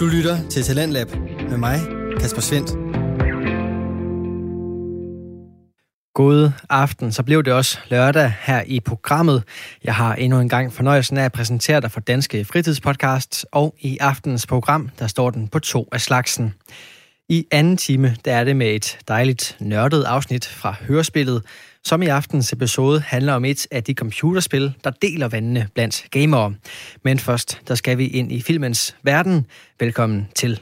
Du lytter til Talentlab med mig, Kasper Svendt. God aften, så blev det også lørdag her i programmet. Jeg har endnu en gang fornøjelsen af at præsentere dig for Danske Fritidspodcasts, og i aftens program, der står den på to af slagsen. I anden time, der er det med et dejligt nørdet afsnit fra Hørespillet, som i aftens episode handler om et af de computerspil, der deler vandene blandt gamere. Men først, der skal vi ind i filmens verden. Velkommen til.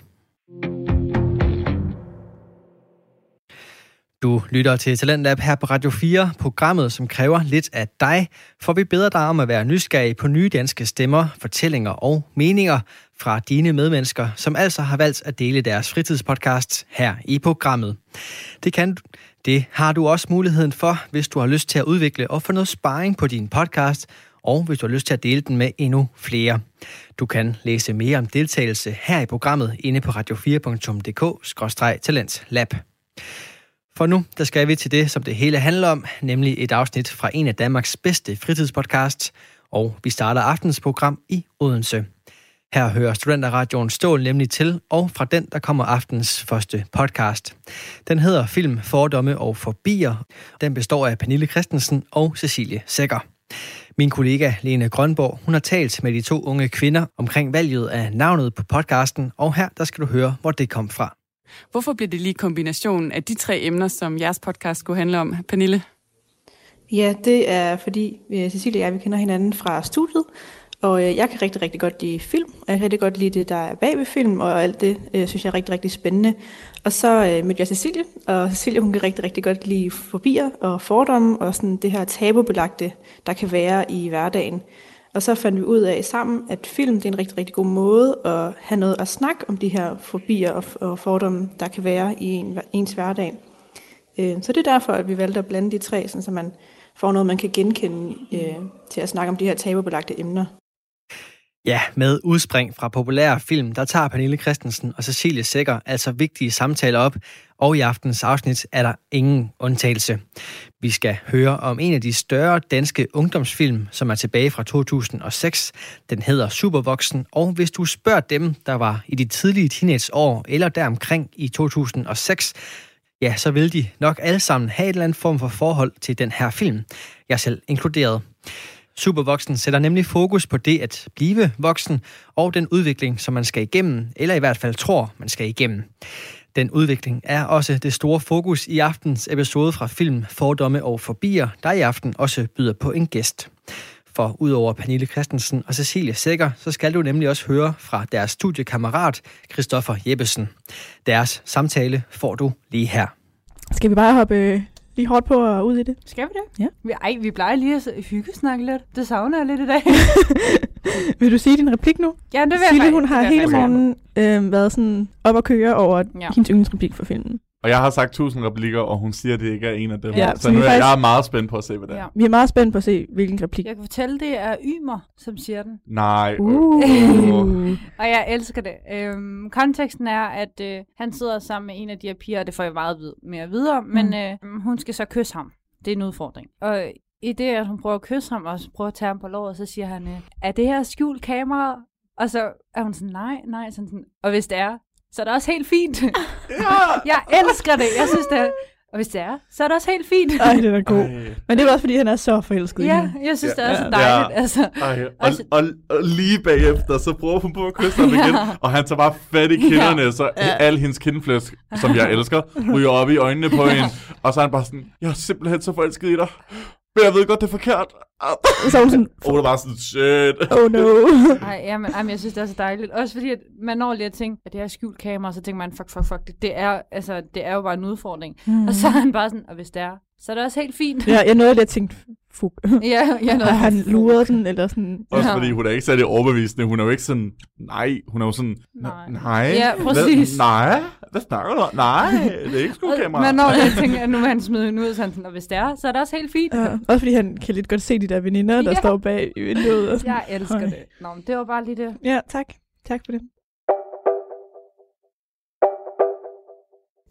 Du lytter til Talentlab her på Radio 4, programmet, som kræver lidt af dig, for vi beder dig om at være nysgerrig på nye danske stemmer, fortællinger og meninger fra dine medmennesker, som altså har valgt at dele deres fritidspodcast her i programmet. Det kan det har du også muligheden for, hvis du har lyst til at udvikle og få noget sparring på din podcast, og hvis du har lyst til at dele den med endnu flere. Du kan læse mere om deltagelse her i programmet inde på radio4.dk-talentlab. For nu, der skal vi til det, som det hele handler om, nemlig et afsnit fra en af Danmarks bedste fritidspodcasts, og vi starter aftens program i Odense. Her hører Studenterradioen Stål nemlig til, og fra den der kommer aftens første podcast. Den hedder Film, Fordomme og Forbier. Den består af Pernille Christensen og Cecilie Sækker. Min kollega Lene Grønborg, hun har talt med de to unge kvinder omkring valget af navnet på podcasten, og her der skal du høre, hvor det kom fra. Hvorfor bliver det lige kombinationen af de tre emner, som jeres podcast skulle handle om, Pernille? Ja, det er fordi øh, Cecilie og jeg, vi kender hinanden fra studiet, og øh, jeg kan rigtig, rigtig godt lide film, og jeg kan rigtig godt lide det, der er bag ved film, og alt det øh, synes jeg er rigtig, rigtig spændende. Og så øh, mødte jeg Cecilie, og Cecilie hun kan rigtig, rigtig godt lide fobier og fordomme, og sådan det her tabubelagte, der kan være i hverdagen. Og så fandt vi ud af sammen, at film det er en rigtig, rigtig god måde at have noget at snakke om de her fobier og, og fordomme, der kan være i en, ens hverdag. Øh, så det er derfor, at vi valgte at blande de tre, sådan, så man får noget, man kan genkende øh, til at snakke om de her tabubelagte emner. Ja, med udspring fra populære film, der tager Pernille Christensen og Cecilie Sækker altså vigtige samtaler op, og i aftens afsnit er der ingen undtagelse. Vi skal høre om en af de større danske ungdomsfilm, som er tilbage fra 2006. Den hedder Supervoksen, og hvis du spørger dem, der var i de tidlige teenageår eller deromkring i 2006, ja, så vil de nok alle sammen have et eller andet form for forhold til den her film. Jeg selv inkluderet. Supervoksen sætter nemlig fokus på det at blive voksen og den udvikling, som man skal igennem, eller i hvert fald tror, man skal igennem. Den udvikling er også det store fokus i aftens episode fra film Fordomme og Forbier, der i aften også byder på en gæst. For udover Pernille Christensen og Cecilie Sækker, så skal du nemlig også høre fra deres studiekammerat Christoffer Jeppesen. Deres samtale får du lige her. Skal vi bare hoppe øh, lige hårdt på og ud i det? Skal vi det? Ja. Vi, ej, vi plejer lige at hyggesnakke lidt. Det savner jeg lidt i dag. vil du sige din replik nu? Ja, det vil Sille, jeg hun har hele morgenen øh, været sådan op at køre over Ja. hendes yndlingsreplik for filmen. Og jeg har sagt tusind replikker, og hun siger, at det ikke er en af dem. Ja, så nu er faktisk- jeg er meget spændt på at se, hvad det er. Ja. Vi er meget spændt på at se, hvilken replik. Jeg kan fortælle, det er Ymer, som siger den. Nej. Uh. Og jeg elsker det. Øhm, konteksten er, at øh, han sidder sammen med en af de her piger, og det får jeg meget vid- mere at vide om, men Mm. øh, hun skal så kysse ham. Det er en udfordring. Og i det, at hun prøver at kysse ham, og så prøver at tage ham på låret, så siger han, øh, er det her skjult kamera? Og så er hun sådan, nej, nej. Sådan, sådan. Og hvis det er, så er det også helt fint. jeg elsker det. Jeg synes, det er... Og hvis det er, så er det også helt fint. Ej, den er god. Ej, Men det er også, fordi han er så forelsket i ja, hende. jeg synes, Ja, det er så ja. dejligt. Ja. Altså, ej. Og, Også- og, og, lige bagefter, så prøver hun på at kysse ham igen, og han tager bare fat i kinderne, så al hendes kindflæsk, som jeg elsker, ryger op i øjnene på hende. Og så er han bare sådan, jeg er simpelthen så forelsket i dig. Men jeg ved godt, det er forkert. Så hun sådan, Og hun er bare sådan, shit. oh no. Ej, jamen, jamen, jeg synes, det er så dejligt. Også fordi, at man når lige at tænke, at det er skjult kamera, så tænker man, fuck, fuck, fuck, det, det, er, altså, det er jo bare en udfordring. Mm. Og så er han bare sådan, og hvis det er, så er det også helt fint. Ja, jeg nåede lige at tænke, fuck. ja, ja, Og han lurede den, eller sådan. Også Ja. fordi hun er ikke særlig overbevisende. hun er jo ikke sådan, nej, hun er jo sådan, Nej. nej. nej. Ja, Hvad- præcis. nej, hvad snakker du om? Nej, det er ikke skuldkamera. Man når lige at tænke, at nu vil han smide hende ud, sådan, og hvis det er, så er det også helt fint. Ja, også fordi han kan lidt godt se de der veninder, der Ja. står bag i vinduet. Og sådan. Jeg elsker Ej. det. Nå, men det var bare lige det. Ja, tak. Tak for det.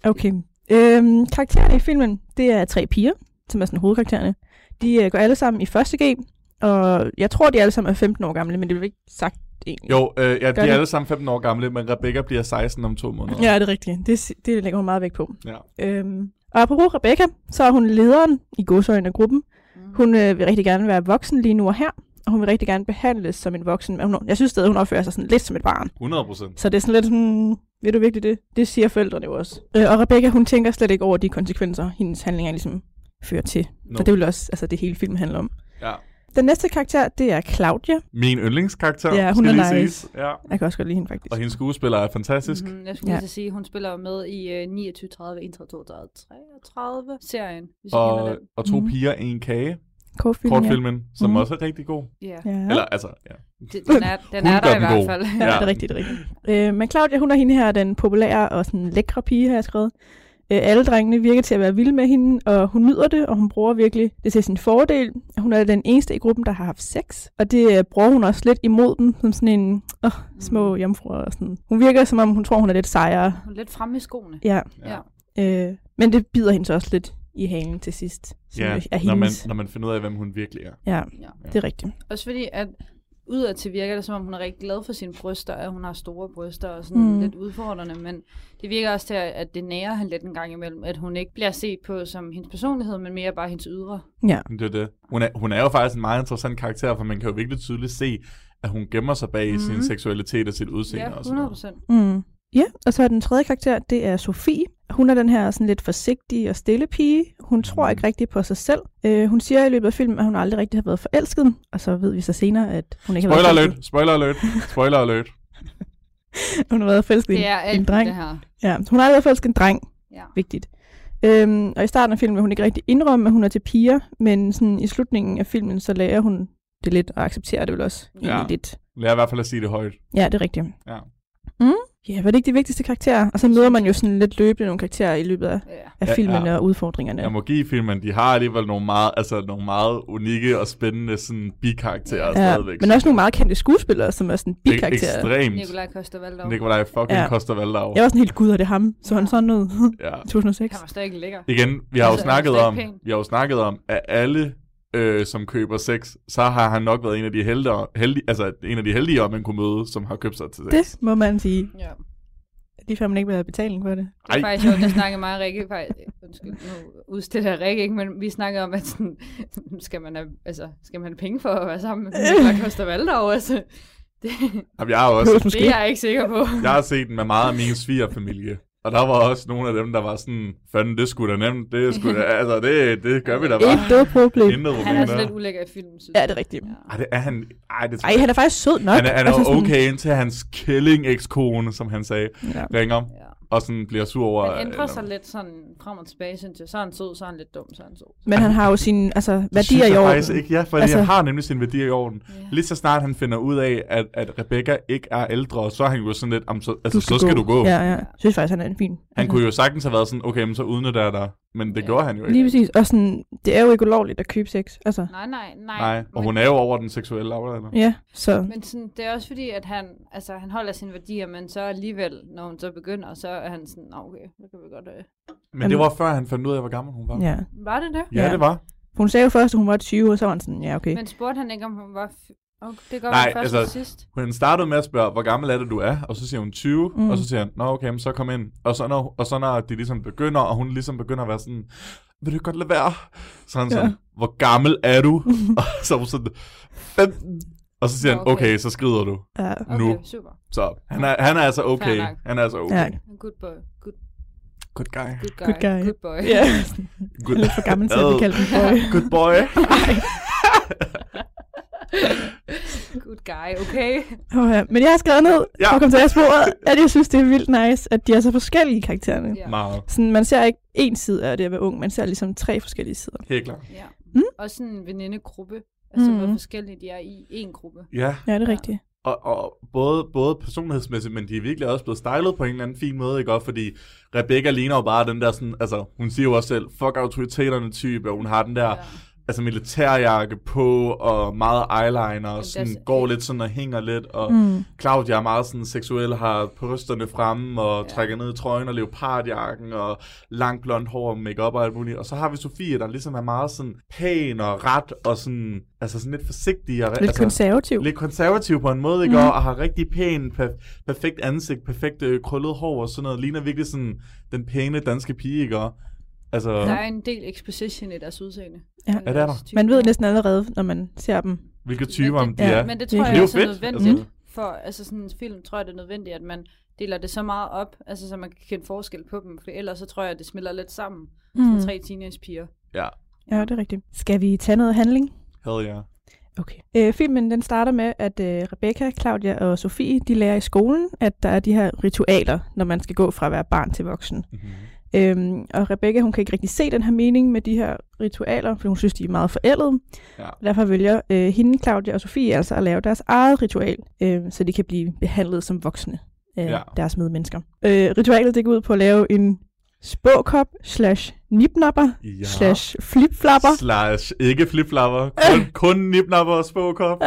Okay. Øhm, karaktererne i filmen, det er tre piger, som er sådan hovedkaraktererne. De øh, går alle sammen i første G, og jeg tror, de alle sammen er 15 år gamle, men det bliver ikke sagt egentlig. Jo, øh, ja, de er det? alle sammen 15 år gamle, men Rebecca bliver 16 om to måneder. Ja, det er rigtigt. Det, det lægger hun meget vægt på. ja. Øhm, og apropos Rebecca, så er hun lederen i godsøjne af gruppen. Mm. Hun øh, vil rigtig gerne være voksen lige nu og her, og hun vil rigtig gerne behandles som en voksen. Men hun, jeg synes stadig, hun opfører sig sådan lidt som et barn. 100 procent. Så det er sådan lidt sådan, ved du virkelig det? Det siger forældrene jo også. Øh, og Rebecca, hun tænker slet ikke over de konsekvenser, hendes handlinger ligesom fører til. No. Så det vil også, altså det hele filmen handler om. Ja. Den næste karakter, det er Claudia. Min yndlingskarakter, Ja, hun skal er lige nice. siges. Ja. Jeg kan også godt lide hende faktisk. Og hendes skuespiller er fantastisk. Mm-hmm. Jeg skulle Ja. lige til at sige, hun spiller jo med i uh, 29, 30, 31, 32, 33 serien, hvis I kender Og, den. og to Mhm. piger, en kage. Kortfilm, Kortfilmen, som Mhm. også er rigtig god. Ja, Ja. ja. Eller altså, ja. det, den er, den Hun er gør der i den hvert god. fald. Ja, Ja. det er rigtigt, det er rigtigt. Øh, men Claudia, hun er hende her, den populære og sådan lækre pige, har jeg skrevet. Øh, alle drengene virker til at være vilde med hende, og hun nyder det, og hun bruger virkelig det til sin fordel. Hun er den eneste i gruppen, der har haft sex, og det øh, bruger hun også lidt imod dem, som sådan en åh, små Mm. jomfruer. Og sådan. Hun virker, som om hun tror, hun er lidt sejere. Hun er lidt fremme i skoene. Ja, Ja. øh, men det bider hende så også lidt i halen til sidst. Ja er når, man, hendes. når man finder ud af, hvem hun virkelig er. Ja, Ja. det er rigtigt. Også fordi, at udadtil virker det, som om hun er rigtig glad for sine bryster, at hun har store bryster og sådan Mm. lidt udfordrende, men det virker også til, at det nærer hende lidt en gang imellem, at hun ikke bliver set på som hendes personlighed, men mere bare hendes ydre. Ja, Det er det. Hun er, hun er jo faktisk en meget interessant karakter, for man kan jo virkelig tydeligt se, at hun gemmer sig bag mm. sin seksualitet og sit udseende. Ja, og sådan noget. 100 procent. Mm. Ja, og så er den tredje karakter, det er Sofie. Hun er den her sådan lidt forsigtige og stille pige. Hun tror Mhm. ikke rigtig på sig selv. Øh, hun siger i løbet af filmen, at hun aldrig rigtig har været forelsket, og så ved vi så senere, at hun ikke har Spoiler været alert, spoiler alert, spoiler alert. hun har været forelsket i en, en dreng. det her. Ja, hun har aldrig været forelsket i en dreng. Ja. Vigtigt. Øhm, og i starten af filmen vil hun ikke rigtig indrømme, at hun er til piger, men sådan i slutningen af filmen, så lærer hun det lidt og accepterer det vel også. Ja. lidt. Lad i hvert fald at sige det højt. Ja, det er rigtigt. Ja. Mm. Ja, var det ikke de vigtigste karakterer? Og så møder man jo sådan lidt løbende nogle karakterer i løbet af, Ja. af Ja, filmen ja. og udfordringerne. Jeg må give filmen, de har alligevel nogle meget, altså nogle meget unikke og spændende sådan bikarakterer Ja, Ja, stadigvæk. men også nogle meget kendte skuespillere, som er sådan Det er bikarakterer. Ekstremt. Nikolaj Koster Valdau. Nikolaj fucking Ja. ja. Koster Valdau. Jeg var sådan helt, gud, er det ham? Så han sådan ud Ja. i 2006. Han var stadig lækker. Igen, vi har jo Altså, snakket det om, vi har jo snakket om, at alle øh, som køber sex, så har han nok været en af de heldige, heldige altså en af de heldige, man kunne møde, som har købt sig til sex. Det må man sige. Ja. Lige før man ikke vil have betaling for det. Det er Ej. faktisk sjovt, der snakkede mig og Rikke, faktisk, undskyld, nu udstiller jeg Rikke ikke, men vi snakkede om, at sådan, skal man have, altså, skal man have penge for at være sammen med Nikolaj Koster Valdau, altså, det, Jamen, jeg har også det er jeg ikke sikker på. Jeg har set den med meget af min svigerfamilie. Og der var også nogle af dem, der var sådan, fanden, det skulle da nemt, det skulle da, altså, det, det gør vi da bare. Intet problem. Intet Han er problem der. lidt ulækker i filmen, synes Ja, jeg. det er rigtigt. Ja. Ej, det er han, ej, det tror Ej, han er faktisk sød nok. Han er, han er Altså sådan- okay indtil hans killing ekskone, som han sagde, Ja. ringer Ja. Og sådan bliver sur over... Han ændrer eller- sig lidt sådan frem og tilbage, synes jeg. Så er han sød, så er han lidt dum, så er han sød. Men han har jo sine altså, værdier synes i jeg orden. faktisk ikke, ja, for Altså- altså, han har nemlig sine værdier i orden. Ja. Lige så snart han finder ud af, at, at Rebecca ikke er ældre, så er han jo sådan lidt, "Jamen, så, altså, så skal du gå. Ja, ja. Jeg synes faktisk, han er en fin. Han kunne jo sagtens have været sådan, okay, men så udnytter jeg dig. Men det Ja. gjorde han jo ikke. Lige præcis. Og sådan, det er jo ikke ulovligt at købe sex. Altså, Nej, nej, nej. Nej, og men, hun er jo over den seksuelle aflander. ja, så... Men sådan, det er også fordi, at han, altså, han holder sine værdier, men så alligevel, når hun så begynder, så er han sådan, "Nå, okay, det kan vi godt... Øh. Men det var før han fandt ud af, hvor gammel hun var. Ja. Var det det? Ja, Ja. det var. Hun sagde jo først, at hun var 20, og så var han sådan, ja, okay. Men spurgte han ikke, om hun var... F- okay, det går Nej, først altså- altså... sidst. Hun startede med at spørge, hvor gammel er det, du er? Og så siger hun 20, Mm. og så siger han, nå okay, men så kom ind. Og så, når, og så når de ligesom begynder, og hun ligesom begynder at være sådan, vil du godt lade være? Så han Ja. sådan, hvor gammel er du? og så er hun sådan, 15. Og så siger han, okay. okay, så skrider du. Ja. Okay, nu. super. Så han er, han er altså okay. Han er altså okay. Ja. Good boy. Good, Good guy. good guy. Good guy. Good boy. Ja. Good, Lidt for gammel til at blive kaldt en boy. Good boy. Good guy, okay. Oh, ja. Men jeg har skrevet ned, Ja. for at komme til at sporet, at jeg synes, det er vildt nice, at de er så forskellige karaktererne. Ja. Meget. Sådan, man ser ikke én side af det at være ung, man ser ligesom tre forskellige sider. Helt klart. ja. Mm. Og sådan en venindegruppe. Altså, Mm. hvor forskellige de er i en gruppe. Ja, Ja, det er Ja. rigtigt. og, og både, både personlighedsmæssigt, men de er virkelig også blevet stylet på en eller anden fin måde, ikke også? Fordi Rebecca ligner jo bare den der sådan, altså hun siger jo også selv, fuck autoriteterne type, og hun har den der, Ja. Altså militærjakke på, og meget eyeliner, og sådan, går lidt sådan og hænger lidt, og Mm. Claudia er meget sådan seksuel, har brysterne fremme, og Ja. trækker ned i trøjen og leopardjakken, og langt blondt hår og makeup og alt muligt. Og så har vi Sofie, der ligesom er meget sådan pæn og ret, og sådan, altså sådan lidt forsigtig. Og, Lidt altså, konservativ. lidt konservativ på en måde, ikke? Mm. Og har rigtig pæn, per- perfekt ansigt, perfekt øh, krøllet hår og sådan noget. Ligner virkelig sådan den pæne danske pige, ikke? Altså, Der er en del exposition i deres udseende. Ja. Ja, det er der. Man ved næsten allerede, når man ser dem. hvilke typer men om det, de ja, er. Men det Det tror er jeg også er fedt, nødvendigt. altså. For altså sådan en film, tror jeg, det er nødvendigt, at man deler det så meget op, altså så man kan kende forskel på dem. For ellers så tror jeg, at det smelter lidt sammen. Mm. Mm. Tre teenagepiger. Ja, Ja, det er rigtigt. Skal vi tage noget handling? hell yeah. Okay. Øh, filmen den starter med, at øh, Rebecca, Claudia og Sofie, de lærer i skolen, at der er de her ritualer, når man skal gå fra at være barn til voksen. Mm-hmm. Øhm, og Rebecca, hun kan ikke rigtig se den her mening med de her ritualer, for hun synes, de er meget forældede. Ja. Derfor vælger øh, hende, Claudia og Sofie altså at lave deres eget ritual, øh, så de kan blive behandlet som voksne af Ja. deres medmennesker. Øh, ritualet det går ud på at lave en spåkop slash nipnapper Ja. slash flipflapper. Slash ikke flipflapper. Kun, kun nipnapper og spåkop.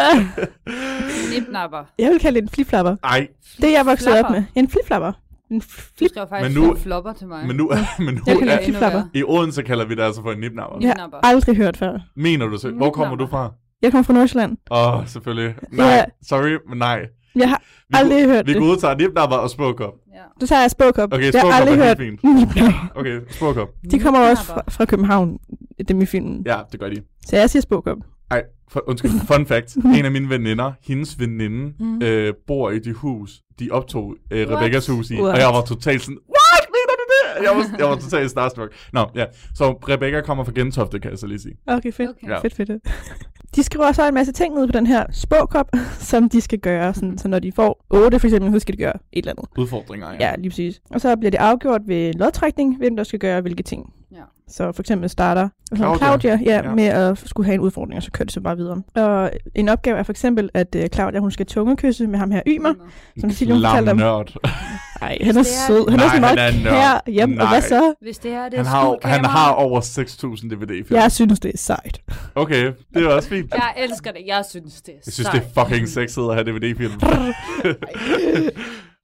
Nipnapper. Jeg vil kalde det en flipflapper. Ej, Det er jeg vokset op med. En flipflapper. En Du flip. skrev faktisk Men nu- flopper til mig. men nu, men nu Jeg kan er, lide flipflapper. i Odense kalder vi det altså for en nipnapper. Jeg har aldrig hørt før. Mener du så? Hvor kommer du fra? Jeg kommer fra Nordsjælland. Åh, oh, selvfølgelig. Nej, Ja. sorry, men nej. Jeg har Vi, aldrig hørt vi det. går ud og tager nipnapper og spåkop. Ja. Så tager jeg spåkop. Okay, jeg har spåkop aldrig er hørt helt fint. Okay, spåkop. De kommer også fra, fra København, dem i filmen. Ja, det gør de. Så jeg siger spåkop. Ej, for, undskyld, fun fact. En af mine veninder, hendes veninde, Mm. øh, bor i det hus, de optog øh? Rebekkas hus i. What? Og jeg var totalt sådan, what? Mener du det? Jeg var, jeg var totalt starstruck. Nå, ja. Så Rebecca kommer fra Gentofte, kan jeg så lige sige. Okay, fedt. Okay. Ja. Fedt, fedt, fedt. De skriver så en masse ting ned på den her spåkop, som de skal gøre. Sådan, så når de får 8 for eksempel, så skal de gøre et eller andet. Udfordringer, ja. Ja, lige præcis. Og så bliver det afgjort ved lodtrækning, hvem der skal gøre hvilke ting. Ja. Så for eksempel starter Claudia. Claudia, Claudia ja, Ja. med at skulle have en udfordring, og så kører det så bare videre. Og en opgave er for eksempel, at uh, Claudia hun skal tungekysse med ham her Ymer. Som Cecilie fortalte om. Ej, han er er- sød. Han Nej, er sådan han meget er en kær nørd. hjem. Og Nej. hvad så? Hvis det her det er Han har, han har over 6.000 DVD-film. Jeg synes, det er sejt. Okay, det er også fint. Jeg elsker det. Jeg synes, det er Jeg synes, sejt. det er fucking sexet at have DVD-film.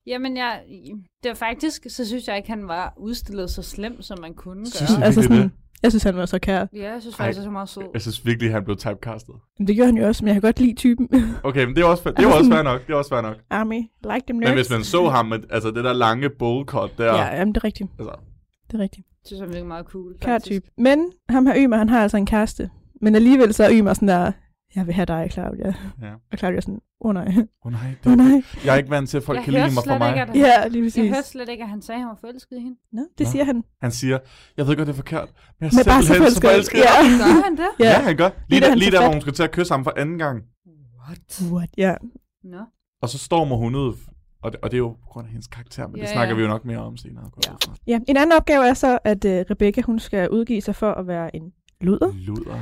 Jamen, jeg, det var faktisk, så synes jeg ikke, han var udstillet så slem, som man kunne Synes gøre. Altså sådan, jeg synes, han var så kær. Ja, jeg synes faktisk, det er så meget sød. Jeg synes virkelig, han blev typecastet. Men det gør han jo også, men jeg kan godt lide typen. Okay, men det er også, det er også fair nok. Det er også fair nok. Army, like them nerds. Men hvis man så ham med altså det der lange bowl cut der, Ja, jamen, det er rigtigt. altså, Det er rigtigt. Jeg synes, han virkelig meget cool. Kær type. Men ham her Ymer, han har altså en kæreste. Men alligevel så er Ymer sådan der, jeg vil have dig, Claudia. ja. Og Claudia er sådan, åh oh, nej, Åh oh, nej, åh oh, det, nej. jeg er ikke vant til, at folk Jeg kan lide mig for slet mig. ikke, han, Ja, lige jeg præcis. hørte slet ikke, at han sagde, at han var forelsket i hende. Nå, det Nå. siger han. Han siger, jeg ved godt, det er forkert, men jeg Men er bare så simpelthen så forelsket. Ja. Gør han det? Ja. Ja. ja, han gør. Lige, Lige da der, lige der, hvor hun skal til at kysse ham for anden gang. What? What? Ja. Nå. Og så stormer hun ud, og det, og det er jo på grund af hendes karakter, men Ja, det snakker ja. vi jo nok mere om senere. jeg Ja. ja. En anden opgave er så, at uh, Rebecca, hun skal udgive sig for at være en luder. Luder.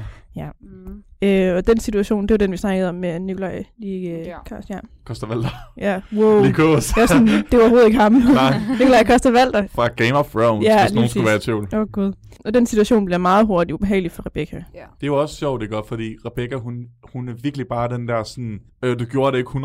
Mm. Øh, og den situation, det var den, vi snakkede om med Nikolaj lige øh, Ja. ja. ja. Koster Valder. ja, wow. Lige kås. Det var, sådan, det var overhovedet ikke ham. Nej. Nikolaj Koster Valder. Fra Game of Thrones, Ja, hvis nogen skulle være i tvivl. Åh oh, gud. Og den situation bliver meget hurtigt ubehagelig for Rebecca. Ja. Det er jo også sjovt, det godt, fordi Rebecca, hun, hun er virkelig bare den der sådan, øh, du gjorde det ikke 100%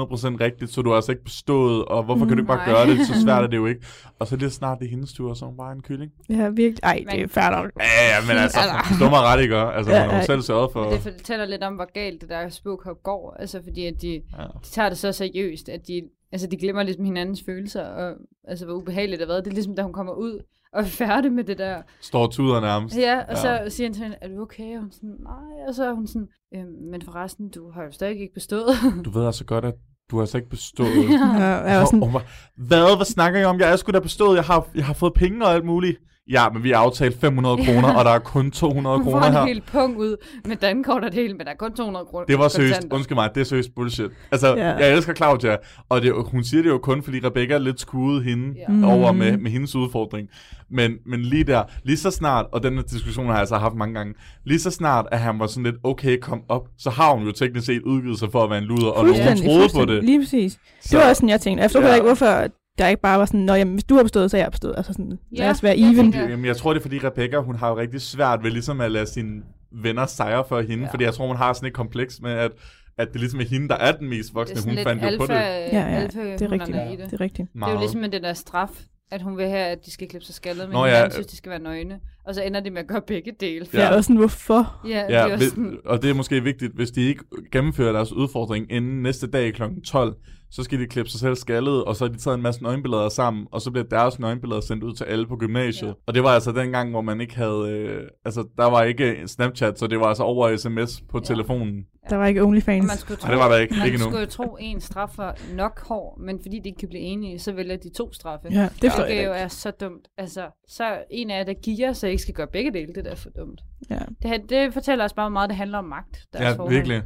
rigtigt, så du har altså ikke bestået, og hvorfor kan du ikke bare Nej. gøre det, så svært er det jo ikke. Og så lige snart det er hendes tur, så er hun bare en kylling. Ja, virkelig. Ej, det er nok. Ja, ja, men altså, stå mig ret, ikke? Altså, Ja, hun har selv sørget for... Men det fortæller lidt om, hvor galt det der spåkop går. Altså, fordi at de, Ja. de tager det så seriøst, at de, altså, de glemmer ligesom hinandens følelser, og altså, hvor ubehageligt det har været. Det er ligesom, da hun kommer ud og er færdig med det der. Står tuder nærmest. Ja, og så siger han til hende, er du okay? Og hun sådan, nej. Og så er hun sådan, øhm, men forresten, du har jo stadig ikke bestået. Du ved altså godt, at du har altså ikke bestået. Ja, jeg var sådan, hvad? Hvad snakker I om? Jeg er sgu da bestået. Jeg har, jeg har fået penge og alt muligt. Ja, men vi har aftalt 500 Ja. kroner, og der er kun 200 Hun får kroner en her. helt punkt ud med dankort og det hele, men der er kun 200 kroner. Det var seriøst, kontanter. undskyld mig, det er seriøst bullshit. Altså, Ja. jeg elsker Claudia, og det, hun siger det jo kun, fordi Rebecca er lidt skudt hende Ja. Mm. over med, med hendes udfordring. Men, men lige der, lige så snart, og den her diskussion har jeg altså haft mange gange, lige så snart, at han var sådan lidt, okay, kom op, så har hun jo teknisk set udgivet sig for at være en luder, og nogen troede på det. Lige præcis. Så, Det var også sådan, jeg tænkte. Jeg forstod Ja. ja. ikke, hvorfor der ikke bare var sådan, Nå, jamen, hvis du har bestået, så har jeg bestået. Altså sådan, Ja, lad os være jeg even. tænker- Jamen, jeg tror, det er fordi Rebecca, hun har jo rigtig svært ved ligesom at lade sin venner sejre for hende, Ja. ja. fordi jeg tror, hun har sådan et kompleks med, at, at det ligesom er hende, der er den mest Det er voksne. Hun lidt fandt jo alfa, på det. Ja, ja, alfa det er rigtigt. i det. Det er rigtigt. Det er jo ligesom med den der straf, at hun vil have, at de skal klippe sig skaldet, men Nå, Nå, ja. han synes, de skal være nøgne. Og så ender de med at gøre begge dele. Ja. Jeg er også sådan, hvorfor? Ja, det Ja, er også hvis, sådan, og det er måske vigtigt, hvis de ikke gennemfører deres udfordring inden næste dag kl. 12, så skal de klippe sig selv skaldet, og så har de taget en masse nøgenbilleder sammen, og så bliver deres nøgenbilleder sendt ud til alle på gymnasiet. Ja. Og det var altså den gang, hvor man ikke havde, øh, altså der var ikke Snapchat, så det var altså over sms på Ja. ja. telefonen. Der var ikke og OnlyFans. man skulle tro, Nej, det var der ikke. man Ikke skulle jo tro, en straf var nok hård, men fordi de ikke kan blive enige, så vælger de to straffe. Ja, det det jeg jo er så dumt. Altså, så er en af jer, der giver, så I ikke skal gøre begge dele. Det er da for dumt. Ja. Det, her- det fortæller os bare, hvor meget det handler om magt. Deres Ja, forhold. virkelig.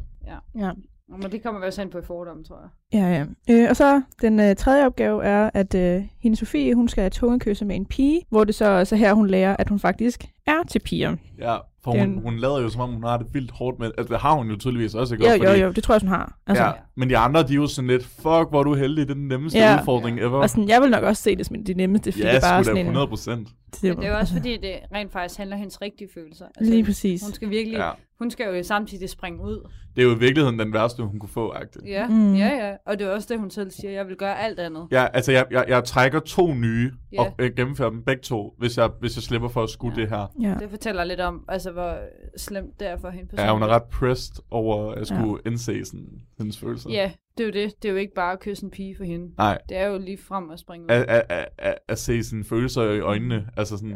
Ja. Men det kommer vi også ind på i fordom, tror jeg. Ja, ja. Øh, og så den øh, tredje opgave er, at øh, hende Sofie, hun skal have tungekysse med en pige, hvor det så også er her, hun lærer, at hun faktisk er til piger. Ja, for hun, en- hun lader jo, som om hun har det vildt hårdt med, altså det har hun jo tydeligvis også, ikke? Jo, Også jo, fordi- jo, det tror jeg, hun har. Altså, Ja, men de andre, de er jo sådan lidt, fuck, hvor er du heldig, det er den nemmeste Ja. udfordring ever. Og sådan, jeg vil nok også se det som det nemmeste, fordi ja, det bare sådan en... 100 procent. Det, Men det er jo også fordi, det rent faktisk handler om hendes rigtige følelser. Altså, Lige præcis. Hun skal virkelig, Ja. ja. hun skal jo samtidig springe ud. Det er jo i virkeligheden den værste, hun kunne få, agtigt. Ja, Mm. ja, ja. Og det er også det, hun selv siger. Jeg vil gøre alt andet. Ja, altså jeg, jeg, jeg trækker to nye, Ja. og øh, gennemfører dem begge to, hvis jeg, hvis jeg slipper for at skue Ja. det her. Ja. Det fortæller lidt om, altså, hvor slemt det er for hende. Ja, hun er ret pressed over at skulle ja. indse sådan, hendes følelser. Ja, det er jo det. Det er jo ikke bare at kysse en pige for hende. Nej, Det er jo lige frem at springe ud. at, at, at, at, at se sine følelser i øjnene. Altså sådan,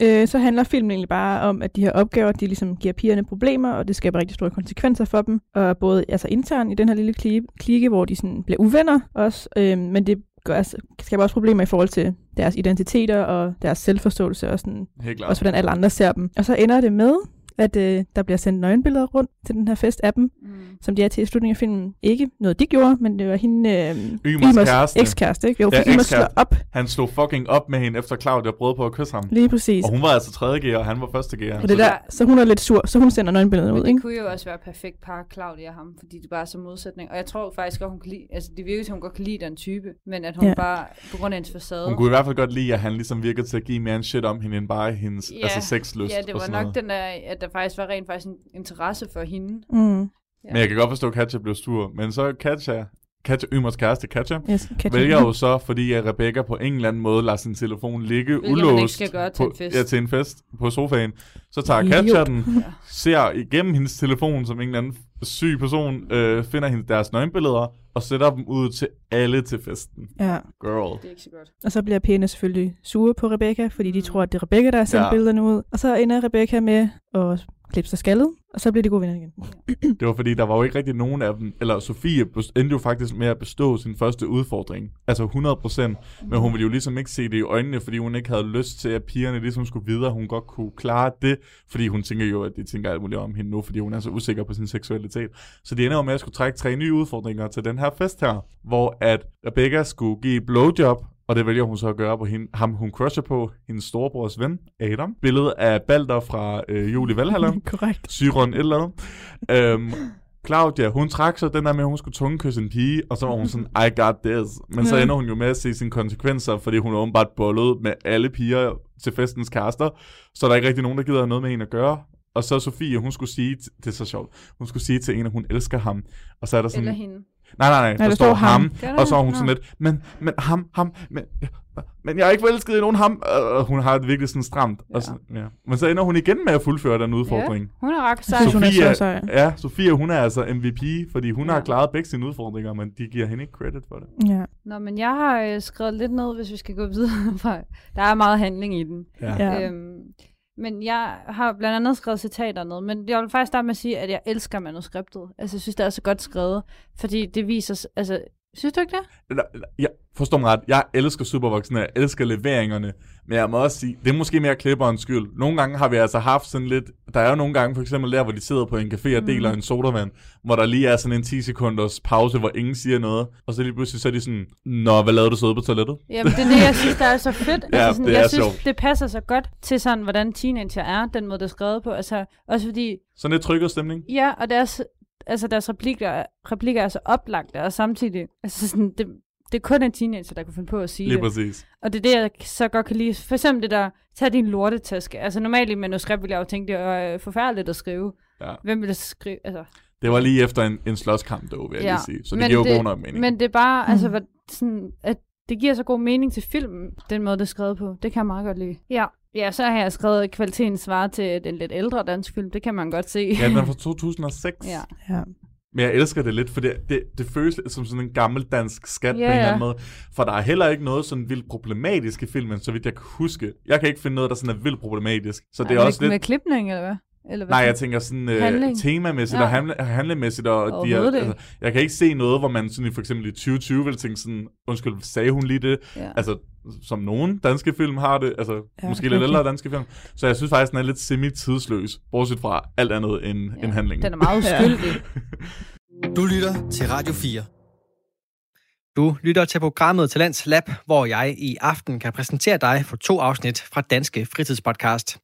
Ja. Øh, så handler filmen egentlig bare om, at de her opgaver, de ligesom giver pigerne problemer, og det skaber rigtig store konsekvenser for dem. Og både altså internt i den her lille klike, klike hvor de sådan bliver uvenner også, øh, men det gør, altså, skaber også problemer i forhold til deres identiteter og deres selvforståelse, og sådan, helt klart. også hvordan alle andre ser dem. Og så ender det med, at øh, der bliver sendt nøgenbilleder rundt til den her fest af dem, Mm. som de er til i slutningen af filmen. Ikke noget, de gjorde, men det var hende, øh, Ymers kæreste. ekskæreste, ikke? Jo, Ja, Ymers slår op, Han slog fucking op med hende, efter Claudia prøvede på at kysse ham. lige præcis. Og hun var altså tredje gear, og han var første gear. Og det der, så hun er lidt sur, så hun sender nøgenbillederne ud, det ikke? kunne jo også være perfekt par, Claudia og ham, fordi det bare er så modsætning. Og jeg tror faktisk godt, hun kan lide, altså det virker som, hun godt kan lide den type, men at hun Ja. bare, på grund af hendes facade. Hun kunne i hvert fald godt lide, at han ligesom virkede til at give mere en shit om hende, end bare hendes Ja, altså sexlyst Ja, det var nok noget. den der, at der faktisk var rent faktisk en interesse for hende. Mm. Men jeg kan godt forstå, at Katja blev sur. Men så Katja, Katja Ymers kæreste, Katja, Yes, Katja. vælger jo så, fordi Rebecca på en eller anden måde lader sin telefon ligge Hvilket man ikke ulåst skal gøre til på, en fest. Ja, til en fest på sofaen. Så tager Idiot. Katja den, Ja. ser igennem hendes telefon, som en eller anden syg person, øh, finder hende deres nøgenbilleder, og sætter dem ud til alle til festen. Ja, Girl. Det er ikke så godt. og så bliver pigerne selvfølgelig sure på Rebecca, fordi de Mm. tror, at det er Rebecca, der har sendt Ja. billederne ud. Og så ender Rebecca med at klippe sig skaldet, og så bliver de gode venner igen. Det var fordi, der var jo ikke rigtig nogen af dem, eller Sofie endte jo faktisk med at bestå sin første udfordring. Altså 100 procent. Men hun ville jo ligesom ikke se det i øjnene, fordi hun ikke havde lyst til, at pigerne ligesom skulle videre, hun godt kunne klare det. Fordi hun tænker jo, at de tænker alt muligt om hende nu, fordi hun er så usikker på sin seksualitet. Så de ender jo med at skulle trække tre nye udfordringer til den her fest her, hvor at Rebecca skulle give blowjob, og det vælger hun så at gøre på hende, ham, hun crusher på, hendes storebrors ven, Adam. Billedet af Balder fra øh, Juli Valhalla. Korrekt. Syron et eller andet. Øhm, Claudia, hun trak så den der med, at hun skulle tungekysse en pige, og så var hun sådan, I got this. Men så ender hun jo med at se sine konsekvenser, fordi hun er åbenbart bollet med alle piger til festens kærester, så er der ikke rigtig nogen, der gider have noget med hende at gøre. Og så Sofie, hun skulle sige, det er så sjovt, hun skulle sige til en, at hun elsker ham. Og så er der sådan, Eller hende. Nej, nej, nej, der, der står ham, ham. Der og så er hun Nå. sådan lidt, men, men ham, ham, men, men jeg er ikke forelsket i nogen ham. Og hun har det virkelig sådan stramt. Ja. Og så, ja. Men så ender hun igen med at fuldføre den udfordring. Hun er ret sej. Synes hun er så sej. ja, Sofie, hun er altså MVP, fordi hun Ja. har klaret begge sine udfordringer, men de giver hende ikke credit for det. Ja. Nå, men jeg har øh, skrevet lidt ned, hvis vi skal gå videre. for Der er meget handling i den. Ja. Ja. Øhm, men jeg har blandt andet skrevet citater ned, men jeg vil faktisk starte med at sige, at jeg elsker manuskriptet. Altså, jeg synes, det er så godt skrevet, fordi det viser, altså, synes du ikke det? Jeg forstår mig ret, jeg elsker Supervoxen, jeg elsker leveringerne, men jeg må også sige, det er måske mere klipperens skyld. Nogle gange har vi altså haft sådan lidt, der er jo nogle gange for eksempel der, hvor de sidder på en café og deler Mhm. en sodavand, hvor der lige er sådan en 10 sekunders pause, hvor ingen siger noget, og så lige pludselig så er de sådan, Nå, hvad lavede du så ude på toilettet? Jamen, det er det, jeg synes, der er så fedt. Ja, altså, sådan, det er jeg synes, sjovt. det passer så godt til sådan, hvordan teenager er, den måde, det er skrevet på. Altså, også fordi, Sådan lidt trykket stemning. ja, og deres, altså, deres replikker, replikker er så oplagte, og samtidig, altså sådan, det, det er kun en teenager, der kan finde på at sige Lige det. præcis. Og det er det, jeg så godt kan lide. For eksempel det der, tag din lortetaske. Altså normalt i manuskript ville jeg jo tænke, det er øh, forfærdeligt at skrive. Ja. Hvem ville skrive? Altså, Det var lige efter en, en slåskamp, dog, vil jeg Ja, lige sige. Så det men giver jo det- god nok mening. men det er bare, altså, Mm. hvad, sådan, at det giver så god mening til filmen, den måde, det er skrevet på. Det kan jeg meget godt lide. Ja, ja så har jeg skrevet, at kvaliteten svarer til den lidt ældre dansk film. Det kan man godt se. Ja, den er fra 2006. ja. Ja. Men jeg elsker det lidt, for det, det, det føles lidt som sådan en gammel dansk skat Ja, på en eller anden måde. For der er heller ikke noget sådan vildt problematisk i filmen, så vidt jeg kan huske. Jeg kan ikke finde noget, der sådan er vildt problematisk. Så det er med, også lidt... Med klipning, eller hvad? Eller hvad Nej, jeg tænker sådan øh, temamæssigt Ja. og handle, handlemæssigt. Og de er, altså, jeg kan ikke se noget, hvor man sådan i, for eksempel i 2020 vil tænke sådan, undskyld, sagde hun lige det? Ja. Altså, som nogen danske film har det, altså Ja, måske lidt ældre danske film. Så jeg synes faktisk, den er lidt semi-tidsløs, bortset fra alt andet end, Ja. end handlingen. Den er meget uskyldig. Du lytter til Radio 4. Du lytter til programmet Talents Lab, hvor jeg i aften kan præsentere dig for to afsnit fra Danske Fritidspodcast.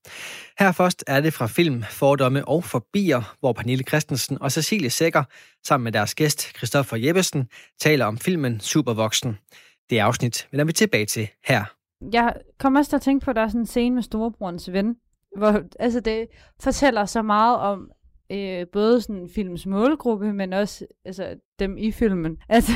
Her først er det fra film Fordomme og Forbier, hvor Pernille Christensen og Cecilie Sækker sammen med deres gæst Christoffer Jeppesen taler om filmen Supervoksen. Det afsnit vender vi tilbage til her. Jeg kommer også til at tænke på, at der er sådan en scene med storebrorens ven, hvor altså det fortæller så meget om øh, både sådan films målgruppe, men også altså, dem i filmen. Altså,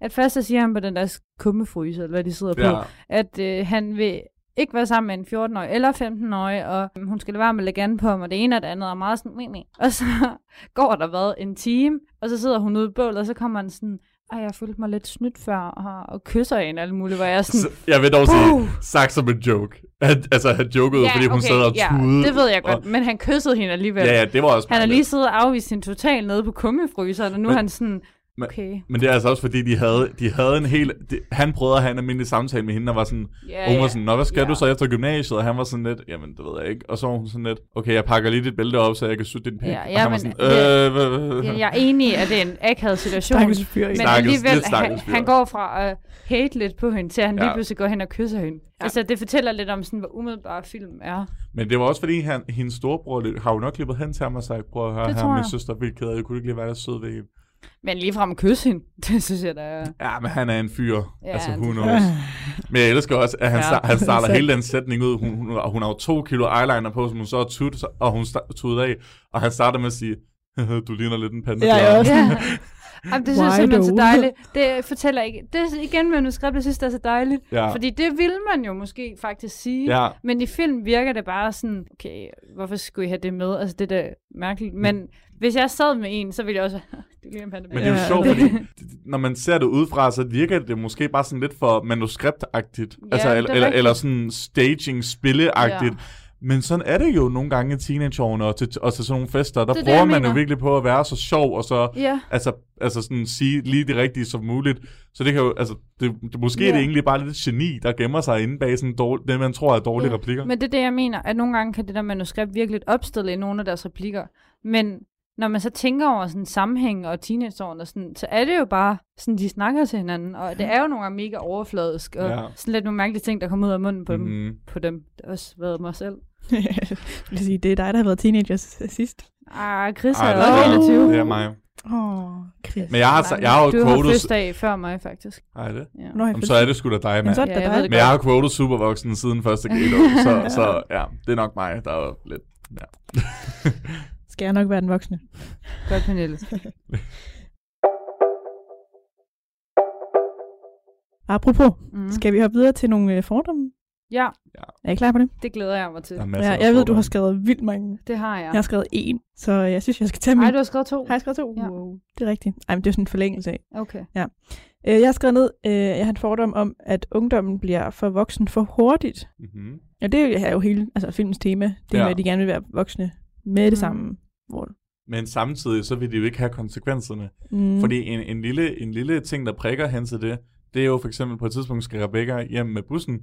at først så siger han på den der kummefryser, eller hvad de sidder på, Ja. at øh, han vil ikke være sammen med en 14-årig eller 15-årig, og hun skal lade være med at an på ham, og det ene og det andet er meget sådan, mimi. Og så går der hvad, en time, og så sidder hun ude i bålet, og så kommer han sådan, ej, jeg følte mig lidt snydt før, og, og kysser en alt muligt, hvor jeg er sådan, Så, jeg vil dog sige, sagt som en joke. Han, altså, han jokede, fordi hun sad og ja, tudede. det ved jeg godt, Og, men han kyssede hende alligevel. ja, ja, det var også Han har lige siddet og afvist sin total nede på kummefryseren, og nu Men- er han sådan, men- okay. Men det er altså også fordi, de havde, de havde en hel... De, han prøvede at have en almindelig samtale med hende, og var sådan... Og hun var sådan, Nå, hvad skal Ja. du så efter gymnasiet? Og han var sådan lidt, jamen, det ved jeg ikke. Og så var hun sådan lidt, okay, jeg pakker lige dit bælte op, så jeg kan sutte din pik. Ja, og han var sådan, øh, Ja, jeg er enig at det er en akavet situation. Stakkels fyr. Men alligevel, han, han går fra at hate lidt på hende, til at han Ja. lige pludselig går hen og kysser hende. Ja. Altså, det fortæller lidt om, sådan, hvor umiddelbar film er. Men det var også fordi, han, hendes storebror har jo nok klippet hen til ham og sagt, prøv at høre her, min søster er af, jeg kunne ikke lige være der sød ved hende. Men lige frem at kysse hende, det synes jeg, der er... Ja, men han er en fyr. Ja, altså, tror knows. Men jeg elsker også, at han, Ja. han starter hele den sætning ud. Hun, hun, hun har jo to kilo eyeliner på, som hun så har tudet, og hun tudet af. Og han starter med at sige, du ligner lidt en pande. Ja, også. Ja. Jamen, det synes jeg simpelthen så dejligt. Det fortæller ikke... Det er igen manuskriptet, jeg synes, det er så dejligt. Ja. Fordi det vil man jo måske faktisk sige. Ja. Men i film virker det bare sådan, okay, hvorfor skulle I have det med? Altså, det er da mærkeligt. Men hvis jeg sad med en, så ville jeg også... det. Men det er jo sjovt, fordi når man ser det udefra, så virker det måske bare sådan lidt for manuskriptagtigt. Ja, altså, er eller, eller, eller sådan staging, spilleagtigt. Ja. Men sådan er det jo nogle gange i teenageårene og til, og til sådan nogle fester. Der Det er det, prøver man jo virkelig på at være så sjov, og så Ja. altså, altså sådan sige lige det rigtige som muligt. Så det kan jo, altså, det, det måske Ja. er det egentlig bare lidt geni, der gemmer sig inde bag sådan dårlig, det, man tror er dårlige Ja, replikker. Men det er det, jeg mener, at nogle gange kan det der manuskript virkelig opstille i nogle af deres replikker. Men når man så tænker over sådan sammenhæng og teenageårene, sådan, så er det jo bare sådan, de snakker til hinanden. Og det er jo nogle gange mega overfladisk, og Ja. sådan lidt nogle mærkelige ting, der kommer ud af munden på, mm. dem, Mm. på dem. Det har også været mig selv. jeg sige, det er dig, der har været teenager sidst. Ah, Chris Ej, er er, 21. det er mig. Åh, oh, Chris. Men jeg har, jeg har jo du har quoted... fødselsdag før mig, faktisk. Ej, det? Ja. Jeg Jamen, så er det sgu da dig, Men mand. så er det Ja, da jeg det Men jeg har quoted Supervoksen siden første grade, så, så ja, det er nok mig, der er lidt... Ja. Skal jeg nok være den voksne. Godt, Pernille. Apropos, Mm. skal vi hoppe videre til nogle øh, fordomme? Ja, Er I klar på det? det glæder jeg mig til. Er Ja, jeg ved, du har skrevet vildt mange. Det har jeg. Jeg har skrevet en, så jeg synes, jeg skal tage min. Ej, du har skrevet to. Har jeg skrevet to? Ja. Wow, det er rigtigt. Ej, men det er sådan en forlængelse af. Okay. Øh, jeg har skrevet ned, øh, jeg har en fordom om, at ungdommen bliver for voksen for hurtigt. Mhm. Og det er jo hele altså, filmens tema. Det er, Ja. at de gerne vil være voksne med det Mm. samme. Hvor, Men samtidig, så vil de jo ikke have konsekvenserne. mm, Fordi en, en, lille, en lille ting, der prikker hen til det, det er jo for eksempel på et tidspunkt skal Rebecca hjem med bussen,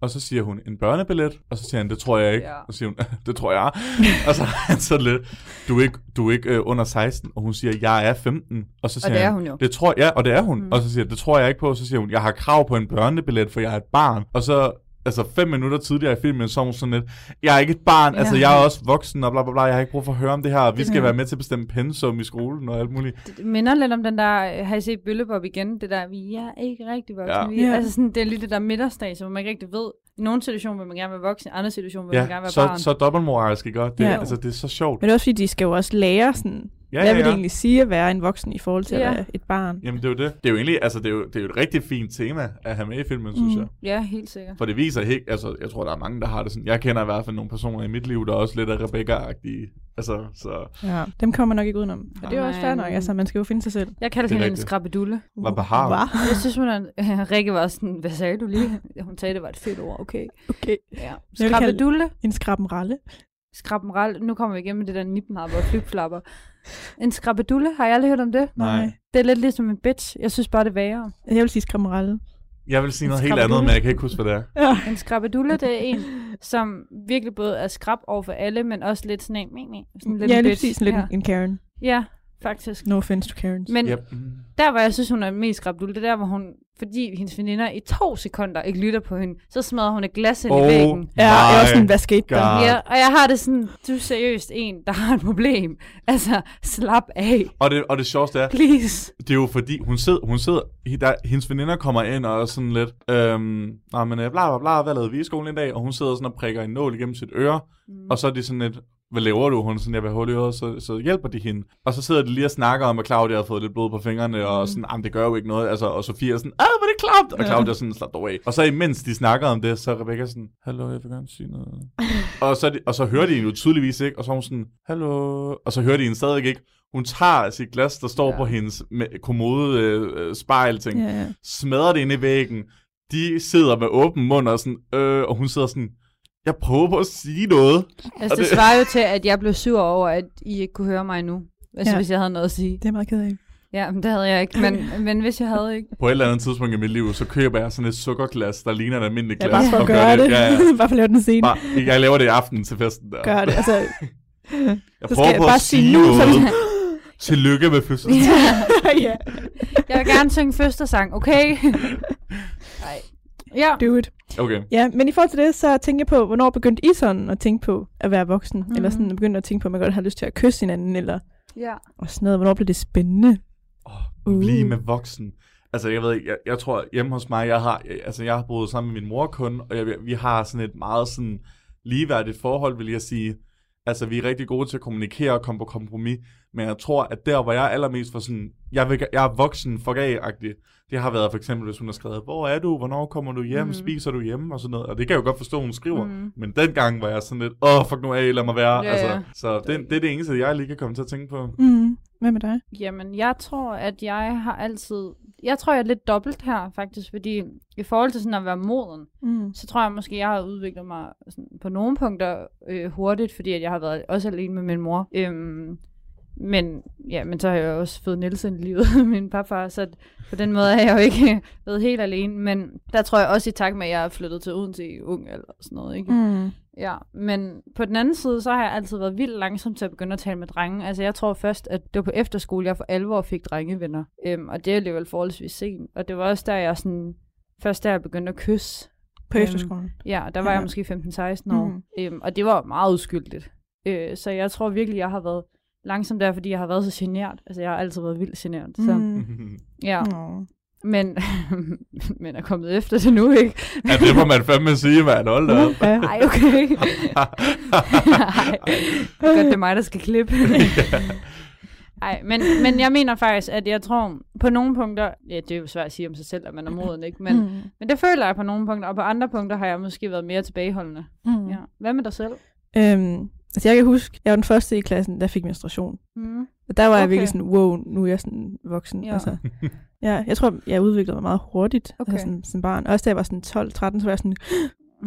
og så siger hun en børnebillet, og så siger han, det tror jeg ikke. Ja. Og så siger hun, det tror jeg. og så han så lidt, du er ikke, du er ikke øh, under 16, og hun siger, jeg er 15. Og så Og siger det er hun jo. Det tror jeg, ja, og det er hun. Mm. Og så siger det tror jeg ikke på. Så siger hun, jeg har krav på en børnebillet, for jeg er et barn. Og så altså fem minutter tidligere i filmen, så hun sådan lidt, jeg er ikke et barn, Ja. altså jeg er også voksen, og bla bla bla, jeg har ikke brug for at høre om det her, og vi skal være med til at bestemme pensum i skolen og alt muligt. Det minder lidt om den der, har I set Bøllebop igen? Det der, vi er ikke rigtig voksne. Ja. Ja. Vi, Ja. Altså sådan, det er lige det der midterstadie, hvor man ikke rigtig ved. I nogle situationer vil man gerne være voksen, i andre situationer vil man gerne Ja, være så, barn. så dobbeltmoralsk, ikke? Og Det, Ja. altså, det er så sjovt. Men det er også fordi, de skal jo også lære sådan, Ja, hvad ja, vil det ja. egentlig sige at være en voksen i forhold til Ja. at være et barn? Jamen, det er jo det. Det er jo egentlig, altså, det er jo, det er jo et rigtig fint tema at have med i filmen, synes Mm. jeg. Ja, helt sikkert. For det viser helt, altså, jeg tror, der er mange, der har det sådan. Jeg kender i hvert fald nogle personer i mit liv, der er også lidt af Rebecca-agtige. Altså, så Ja. Dem kommer man nok ikke udenom. Og det er jo også fair nok, altså man skal jo finde sig selv. Jeg kalder er hende en rigtigt. skrabbedulle. hvad behar. Hva? Jeg synes, hun er, Rikke var sådan, hvad sagde du lige? Hun sagde, det var et fedt ord, okay. Okay. Ja. Skrabbedulle. En skrabbenralle. Skrabbenral. Nu kommer vi igen med det der nipnapper og flipflapper. En skrabbedulle, har jeg aldrig hørt om det? Nej. Det er lidt ligesom en bitch. Jeg synes bare, det er værre. Jeg vil sige skrabbenralle. Jeg vil sige noget helt andet, men jeg kan ikke huske, hvad det er. Ja. En skrabbedulle, det er en, som virkelig både er skrab over for alle, men også lidt sådan en, sådan lidt Ja, bitch. præcis lidt ja. en Karen. ja, faktisk. No offense to Karens. Men Yep. Der, hvor jeg synes, hun er mest skrabbedulle, det er der, hvor hun, fordi hendes veninder i to sekunder ikke lytter på hende, så smadrer hun et glas ind Oh. i væggen. Ja, jeg er også sådan, hvad skete der? Ja, og jeg har det sådan, du er seriøst en, der har et problem. Altså, slap af, Og det, og det sjoveste er, please. det er jo fordi, hun sidder, hun sidder der, hendes veninder kommer ind og er sådan lidt, øhm, nej, men øh, bla bla bla, hvad lavede vi i skolen i dag? Og hun sidder sådan og prikker en nål igennem sit øre, Mm. og så er de sådan lidt, hvad laver du? Hun sådan, jeg vil hul i øret, så, så hjælper de hende. Og så sidder de lige og snakker om, at Claudia har fået lidt blod på fingrene, og sådan, jamen det gør jo ikke noget. Altså, og Sofia er sådan, ah, hvor er det klamt! Og Ja. Claudia er sådan, slap dog af. Og så imens de snakker om det, så er Rebecca sådan, hallo, jeg vil gerne sige noget. og, så, og så hører de hende jo tydeligvis ikke, og så er hun sådan, hallo, og så hører de hende stadig ikke. Hun tager sit glas, der står Ja. ja. på hendes kommode øh, øh, spejl, ting, Ja, ja. smadrer det ind i væggen. De sidder med åben mund og sådan, øh, og hun sidder sådan, jeg prøver på at sige noget. Altså, Og det det- svarer jo til, at jeg blev sur over, at I ikke kunne høre mig nu. Altså, Ja. ja. hvis jeg havde noget at sige. Det er meget ked af. Ja, men det havde jeg ikke. Men, men hvis jeg havde ikke... På et eller andet tidspunkt i mit liv, så køber jeg sådan et sukkerglas, der ligner et almindeligt Ja, glas. bare for at gøre det. Ja, ja. bare for at lave den scene. Bare, jeg laver det i aften til festen der. Gør det. Altså, Jeg så prøver skal jeg på bare at sige nu, så det. Tillykke med fødslen. ja, Jeg vil gerne synge fødselsang, okay? Nej. Ja. do it. Okay. Ja, men i forhold til det, så tænker jeg på, hvornår begyndte I sådan at tænke på at være voksen? Mm. Mhm. Eller sådan begyndte at tænke på, at man godt har lyst til at kysse hinanden, eller ja. og sådan noget. Hvornår blev det spændende? Oh, Uh. Lige med voksen. Altså, jeg ved ikke, jeg, jeg tror, hjemme hos mig, jeg har, jeg, altså, jeg har boet sammen med min mor kun, og jeg, vi har sådan et meget sådan ligeværdigt forhold, vil jeg sige. Altså, vi er rigtig gode til at kommunikere og komme på kompromis, men jeg tror, at der, hvor jeg er allermest for sådan, jeg, vil, jeg er voksen for agtig det har været for eksempel, hvis hun har skrevet, hvor er du, hvornår kommer du hjem, mm. spiser du hjemme, og sådan noget. Og det kan jeg jo godt forstå, hun skriver. Mm. Men dengang var jeg sådan lidt, åh, fuck nu af, lad mig være. Ja, altså, ja. Så det, det er det eneste, jeg lige kan komme til at tænke på. Mm. Hvad med dig? Jamen, jeg tror, at jeg har altid... Jeg tror, jeg er lidt dobbelt her, faktisk, fordi i forhold til sådan at være moden, Mm. så tror jeg måske, jeg har udviklet mig sådan, på nogle punkter øh, hurtigt, fordi at jeg har været også alene med min mor. Øhm, men, ja, men så har jeg også fået Nielsen i livet, min papfar, så på den måde er jeg jo ikke været helt alene. Men der tror jeg også i takt med, at jeg er flyttet til Odense i ung og sådan noget. Ikke? Mm. Ja, men på den anden side, så har jeg altid været vildt langsom til at begynde at tale med drenge. Altså jeg tror først, at det var på efterskole, jeg for alvor fik drengevenner. Øhm, og det er alligevel forholdsvis sent. Og det var også der, jeg sådan... Først der jeg begyndte at kysse. På Øhm, efterskolen. Ja, der var Ja. jeg måske 15-16 år. Mhm. Øhm, og det var meget uskyldigt. Øh, så jeg tror virkelig, jeg har været langsom der, fordi jeg har været så genert. Altså jeg har altid været vildt genert. Så Mm. ja, Nå. men, men er kommet efter det nu, ikke? ja, det må man fandme sige, mand. Hold da op. Ej, okay. Ej, godt, det er mig, der skal klippe. Ej, men, men jeg mener faktisk, at jeg tror, på nogle punkter, ja, det er jo svært at sige om sig selv, at man er moden, ikke? Men, mm. men det føler jeg på nogle punkter, og på andre punkter har jeg måske været mere tilbageholdende. Mm. Ja. Hvad med dig selv? Øhm, altså jeg kan huske, jeg var den første i klassen, der fik menstruation. Mm. Og der var jeg Okay. virkelig sådan, wow, nu er jeg sådan voksen. Ja. Altså, ja, jeg tror, jeg udviklede mig meget hurtigt Okay. altså sådan, som barn. Også da jeg var sådan 12-13, så var jeg sådan,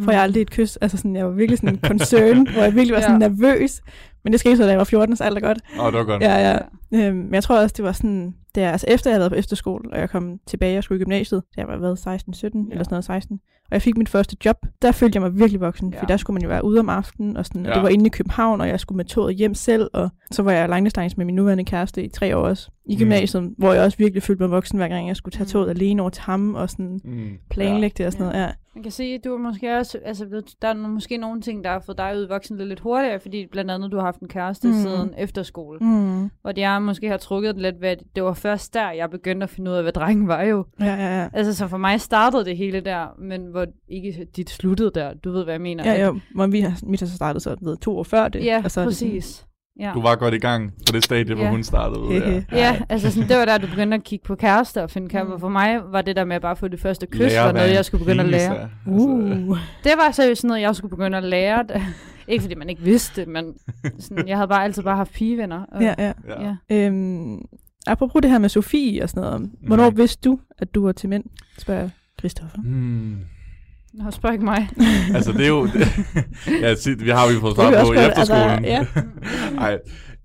får jeg aldrig et kys? Altså sådan, jeg var virkelig sådan en concern, hvor jeg virkelig var sådan Ja. nervøs. Men det skete så, da jeg var 14, så alt er godt. Åh, det var godt. Ja, ja. Øhm, men jeg tror også, det var sådan, der, altså efter jeg havde været på efterskole, og jeg kom tilbage og skulle i gymnasiet, da jeg var været 16-17 ja. eller sådan noget 16, og jeg fik mit første job, der følte jeg mig virkelig voksen, ja. For der skulle man jo være ude om aftenen, og, sådan, ja. og det var inde i København, og jeg skulle med toget hjem selv, og så var jeg langdistance med min nuværende kæreste i tre år også, i Mm. gymnasiet, mm. hvor jeg også virkelig følte mig voksen, hver gang jeg skulle tage Mm. toget alene over til ham, og sådan Mm. planlægge det og sådan Ja. noget. Ja. Man kan sige, at du er måske også, altså, der er måske nogle ting, der har fået dig udvokset lidt, lidt hurtigere, fordi blandt andet du har haft en kæreste Mm. mm. siden efterskole. Mm. Hvor jeg måske har trukket det lidt ved, at det var først der, jeg begyndte at finde ud af, hvad drengen var jo. Ja, ja, ja. Altså, så for mig startede det hele der, men hvor ikke dit sluttede der. Du ved, hvad jeg mener. Ja, jo, men vi har, mit har så startet så ved to år før det. Ja, og så er det sådan- præcis. Ja. Du var godt i gang på det stadie, hvor Ja. hun startede. Ja. Ja, altså sådan, det var der, du begyndte at kigge på kærester og finde kærester. Mm. For mig var det der med at bare få det første kys, Lære, var noget, jeg skulle begynde at lære. Altså, Uh. Det var seriøst sådan noget, jeg skulle begynde at lære. Det. Ikke fordi man ikke vidste det, men sådan, jeg havde bare altid bare haft pigevenner. Og, Ja, ja. ja. ja. Øhm, apropos det her med Sofie og sådan noget. Hvornår Nej. vidste du, at du var til mænd? Spørger Christoffer. Hmm. Nå, spørg ikke mig. Altså, det er jo... ja, sig- vi har jo fået Det svar vi på i efterskolen. altså, Nej,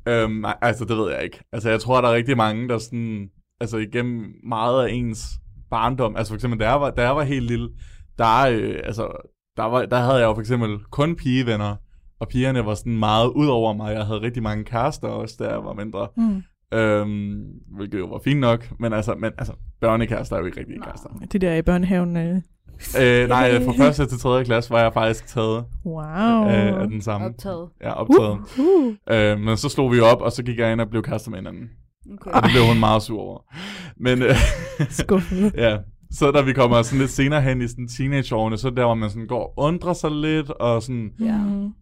øhm, nej, altså det ved jeg ikke. Altså jeg tror, der er rigtig mange, der sådan, altså igennem meget af ens barndom, altså for eksempel, da jeg var, da jeg var helt lille, der, øh, altså, der, var, der havde jeg jo for eksempel kun pigevenner, og pigerne var sådan meget ud over mig. Jeg havde rigtig mange kærester også, da jeg var mindre. Mm. Øhm, hvilket jo var fint nok, men altså, men, altså børnekærester er jo ikke rigtige Nå. kærester. Det der i børnehaven. Øh. Øh, nej, fra første til tredje klasse var jeg faktisk taget Wow. øh, af den samme. Optaget. Ja, optaget. Uh, uh. Øh, men så slog vi op, og så gik jeg ind og blev kærester med hinanden. Okay. Og det blev hun meget sur over. Men øh, Skuffet. ja, så da vi kommer sådan lidt senere hen i sådan teenageårene, så der, hvor man sådan går og undrer sig lidt, og sådan, Ja.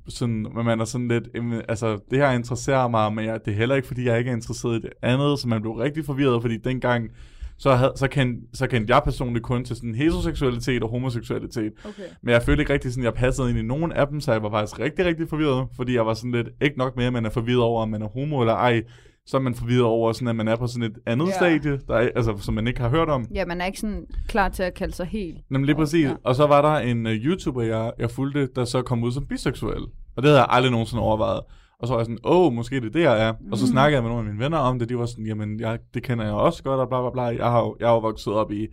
Sådan, hvor man er sådan lidt, altså, det her interesserer mig, men jeg, det er heller ikke, fordi jeg ikke er interesseret i det andet, så man blev rigtig forvirret, fordi dengang, så, havde, så, kendte, så kendte jeg personligt kun til sådan heteroseksualitet og homoseksualitet. Okay. Men jeg følte ikke rigtig sådan, at jeg passede ind i nogen af dem, så jeg var faktisk rigtig, rigtig forvirret, fordi jeg var sådan lidt, ikke nok med, at man er forvirret over, om man er homo eller ej, så er man forvirret over, sådan, at man er på sådan et andet Ja. stadie, der er, altså, som man ikke har hørt om. Ja, man er ikke sådan klar til at kalde sig helt. Nemlig lige præcis. ja. Og så var der en uh, YouTuber, jeg, jeg fulgte, der så kom ud som biseksuel. Og det havde jeg aldrig nogensinde overvejet. Og så var jeg sådan, åh, måske det er det, jeg er. Og så Mm. snakkede jeg med nogle af mine venner om det. De var sådan, jamen, jeg, det kender jeg også godt, og bla bla bla. Jeg har jo, jeg har jo vokset op i,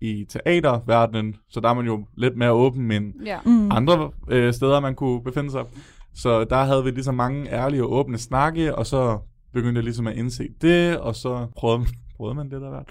i teaterverdenen, så der er man jo lidt mere åben end Ja. Mm. andre øh, steder, man kunne befinde sig. Så der havde vi ligesom mange ærlige og åbne snakke, og så begyndte jeg ligesom at indse det, og så prøvede, prøvede man det der hvert.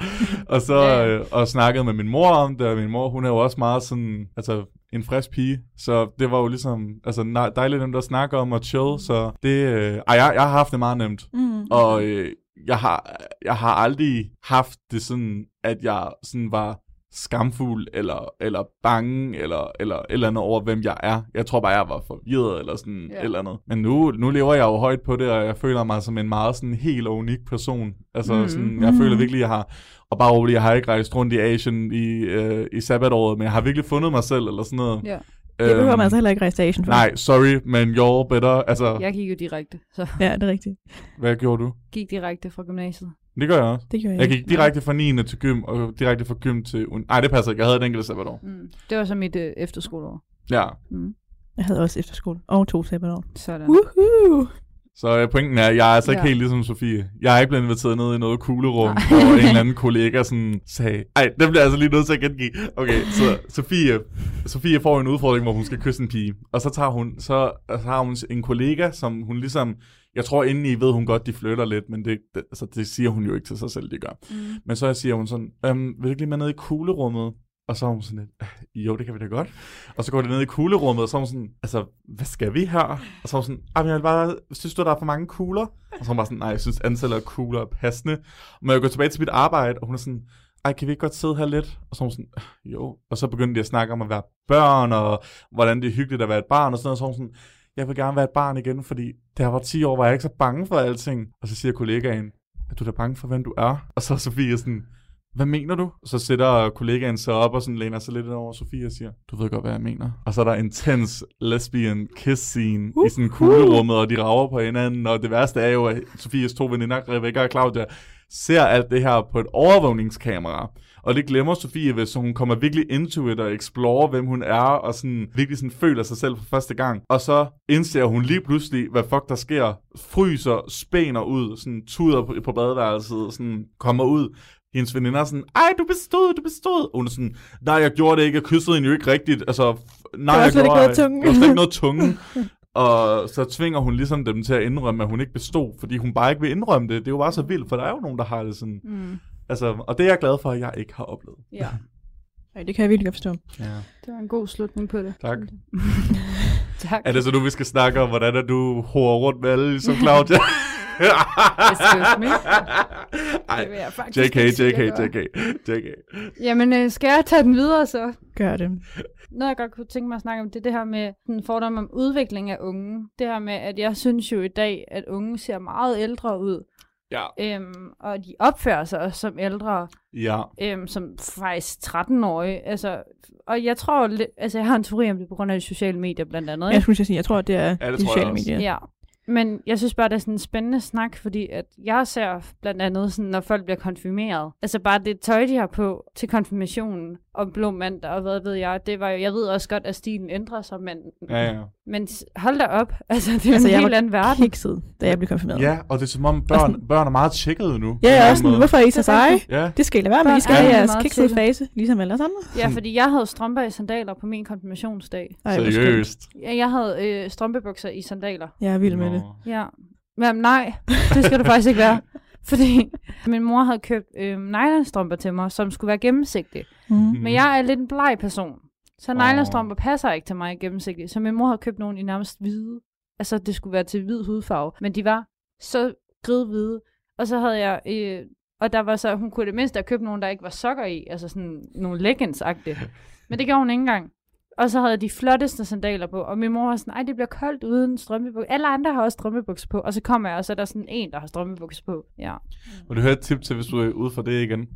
Og så øh, og snakkede med min mor om det, og min mor, hun er jo også meget sådan, altså en frisk pige, så det var jo ligesom, altså nej- dejligt nemt at snakke om og chill, så det, øh, ej, jeg, jeg har haft det meget nemt, Mm. og øh, jeg, har, jeg har aldrig haft det sådan, at jeg sådan var skamfuld, eller, eller bange, eller, eller eller andet over, hvem jeg er. Jeg tror bare, jeg var forvirret, eller sådan et eller andet. Men nu, nu lever jeg jo højt på det, og jeg føler mig som en meget sådan helt og unik person. Altså Mm. sådan, jeg Mm. føler virkelig, jeg har, og bare roligt, jeg har ikke rejst rundt i Asien i, øh, i sabbatåret, men jeg har virkelig fundet mig selv, eller sådan noget. ja. Det behøver Øhm, man altså heller ikke rejse til Asien for. Nej, sorry, men you're better. Altså, Jeg gik jo direkte, så Ja, det er rigtigt. hvad gjorde du? gik direkte fra gymnasiet. Det gør jeg også. Det gjorde jeg, Jeg ikke. gik direkte fra 9. til gym, og direkte fra gym til... uni- Nej, det passer ikke. Jeg havde et enkelt sabbatår. Mm. Det var så mit øh, efterskoleår. Ja. Mm. Jeg havde også efterskole. Og to sabbatår. Sådan. Woohoo! Så øh, pointen er, jeg er altså ikke Ja. helt ligesom Sofie. Jeg er ikke blevet inviteret ned i noget kuglerum, hvor en eller anden kollega sådan sagde... Ej, det bliver altså lige nødt til at gengive. Okay, så Sofie, Sofie får en udfordring, hvor hun skal kysse en pige. Og så tager hun, så, så har hun en kollega, som hun ligesom... Jeg tror indeni ved hun godt, de flytter lidt, men det, det, altså, det siger hun jo ikke til sig selv, de gør. Mm. Men så siger hun sådan, øhm, vil du ikke lige med ned i kuglerummet? Og så er hun sådan lidt, "Øh, jo, det kan vi da godt. Og så går det ned i kuglerummet, og så er hun sådan, altså, hvad skal vi her? Og så er hun sådan, "Ej, men jeg vil bare, synes du, der er for mange kugler? Og så er hun bare sådan, nej, jeg synes, antallet af kugler er passende. Men jeg går tilbage til mit arbejde, og hun er sådan, ej, kan vi ikke godt sidde her lidt? Og så hun sådan, "Øh, jo. Og så begyndte de at snakke om at være børn, og hvordan det er hyggeligt at være et barn, og sådan noget. Og så hun sådan, jeg vil gerne være et barn igen, fordi da jeg var 10 år, var jeg ikke så bange for alting. Og så siger kollegaen, er du da bange for, hvem du er? Og så er Sofie sådan, hvad mener du? Så sætter kollegaen sig op og sådan læner sig lidt over Sofie og siger, du ved godt, hvad jeg mener. Og så er der intens lesbian kiss scene uh, i sådan kuglerummet, og de rager på hinanden. Og det værste er jo, at Sofies to veninder, Rebecca og Claudia, ser alt det her på et overvågningskamera. Og det glemmer Sofie, hvis hun kommer virkelig into it og explorer, hvem hun er, og sådan virkelig sådan føler sig selv for første gang. Og så indser hun lige pludselig, hvad fuck der sker. Fryser, spæner ud, sådan tuder på, på badeværelset, sådan kommer ud. Hendes veninder er sådan, ej, du bestod, du bestod. Og hun er sådan, nej, jeg gjorde det ikke, jeg kyssede hende jo ikke rigtigt. Altså, nej, jeg slet ikke gjorde noget tunge. Ikke noget tunge. Og så tvinger hun ligesom dem til at indrømme, at hun ikke bestod, fordi hun bare ikke vil indrømme det. Det er jo bare så vildt, for der er jo nogen, der har det sådan. Mm. Altså, og det er jeg glad for, at jeg ikke har oplevet. Ja. Ej, det kan jeg virkelig godt forstå. Ja. Det var en god slutning på det. Tak. tak. Er det så nu, vi skal snakke om, hvordan er du horer rundt med alle, ligesom Claudia? Excuse me. Ej, JK, JK. JK, JK. Jamen, øh, skal jeg tage den videre så? Gør det. Noget, jeg godt kunne tænke mig at snakke om, det er det her med den fordom om udvikling af unge. Det her med, at jeg synes jo i dag, at unge ser meget ældre ud. Ja. Øhm, og de opfører sig også som ældre, Ja. øhm, som faktisk 13-årige. Altså, og jeg tror, altså jeg har en teori om det på grund af de sociale medier blandt andet. Jeg ikke? skulle sige, jeg tror, det er Ja, det de jeg sociale medier. Ja. Men jeg synes bare, det er sådan en spændende snak, fordi at jeg ser blandt andet, sådan, når folk bliver konfirmeret. Altså bare det tøj, de har på til konfirmationen, og blå mandag, og hvad ved jeg. Det var jo, jeg ved også godt, at stilen ændrer sig, men, Ja, ja. men hold da op. Altså, det er Altså, en jeg helt anden verden. Kikset, da jeg blev konfirmeret. Ja, og det er som om børn, børn er meget tjekkede nu. Ja, en også sådan, hvorfor er I så Det seje? Ja. Det skal I lade være med. I skal have er jeres kiksede fase, ligesom alle andre. Ja, fordi jeg havde strømper i sandaler på min konfirmationsdag. Ej. Seriøst. Ja, jeg havde øh, strømpebukser i sandaler. Jeg er vild med Nå. det. Ja. Men nej, det skal du faktisk ikke være. Fordi min mor havde købt øh, nylonstrømper til mig, som skulle være gennemsigtige. Mm. Men jeg er lidt en bleg person. Så Åh. nylonstrømper passer ikke til mig gennemsigtigt. Så min mor havde købt nogle i nærmest hvide. Altså, det skulle være til hvid hudfarve. Men de var så gridhvide. Og så havde jeg... Øh, og der var så, hun kunne det mindste have købt nogle, der ikke var sokker i. Altså sådan nogle leggings-agtige. Men det gjorde hun ikke engang. Og så havde jeg de flotteste sandaler på. Og min mor var sådan, ej, det bliver koldt uden strømpebukser. Alle andre har også strømpebukser på. Og så kommer jeg, og så er der sådan en, der har strømpebukser på. Ja, Vil du høre et tip til, hvis du er ude for det igen?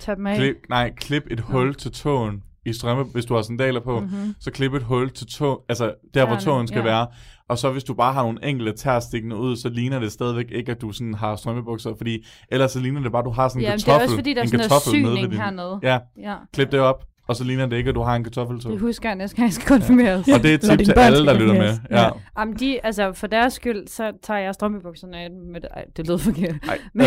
tag dem af. Klip, nej, klip et hul til tåen i strømme, hvis du har sandaler på. Mhm. Så klip et hul til tå, altså der, hvor Tæerne, tåen skal ja. være. Og så hvis du bare har nogle enkelte tær stikkende ud, så ligner det stadigvæk ikke, at du sådan har strømmebukser, fordi ellers så ligner det bare, at du har sådan en Ja, men det kartoffel. er også fordi, der er sådan noget kartoffel syning hernede. Ja, Ja. klip det op, og så ligner det ikke, at du har en kartoffeltog. Det husker jeg næste gang, jeg skal konfirmeres. Og det er et tip til alle, der lytter med. Ja. Ja. Jamen, de, altså, for deres skyld, så tager jeg strømmebukserne af med det. Ej, det lød forkert. Ej, Men,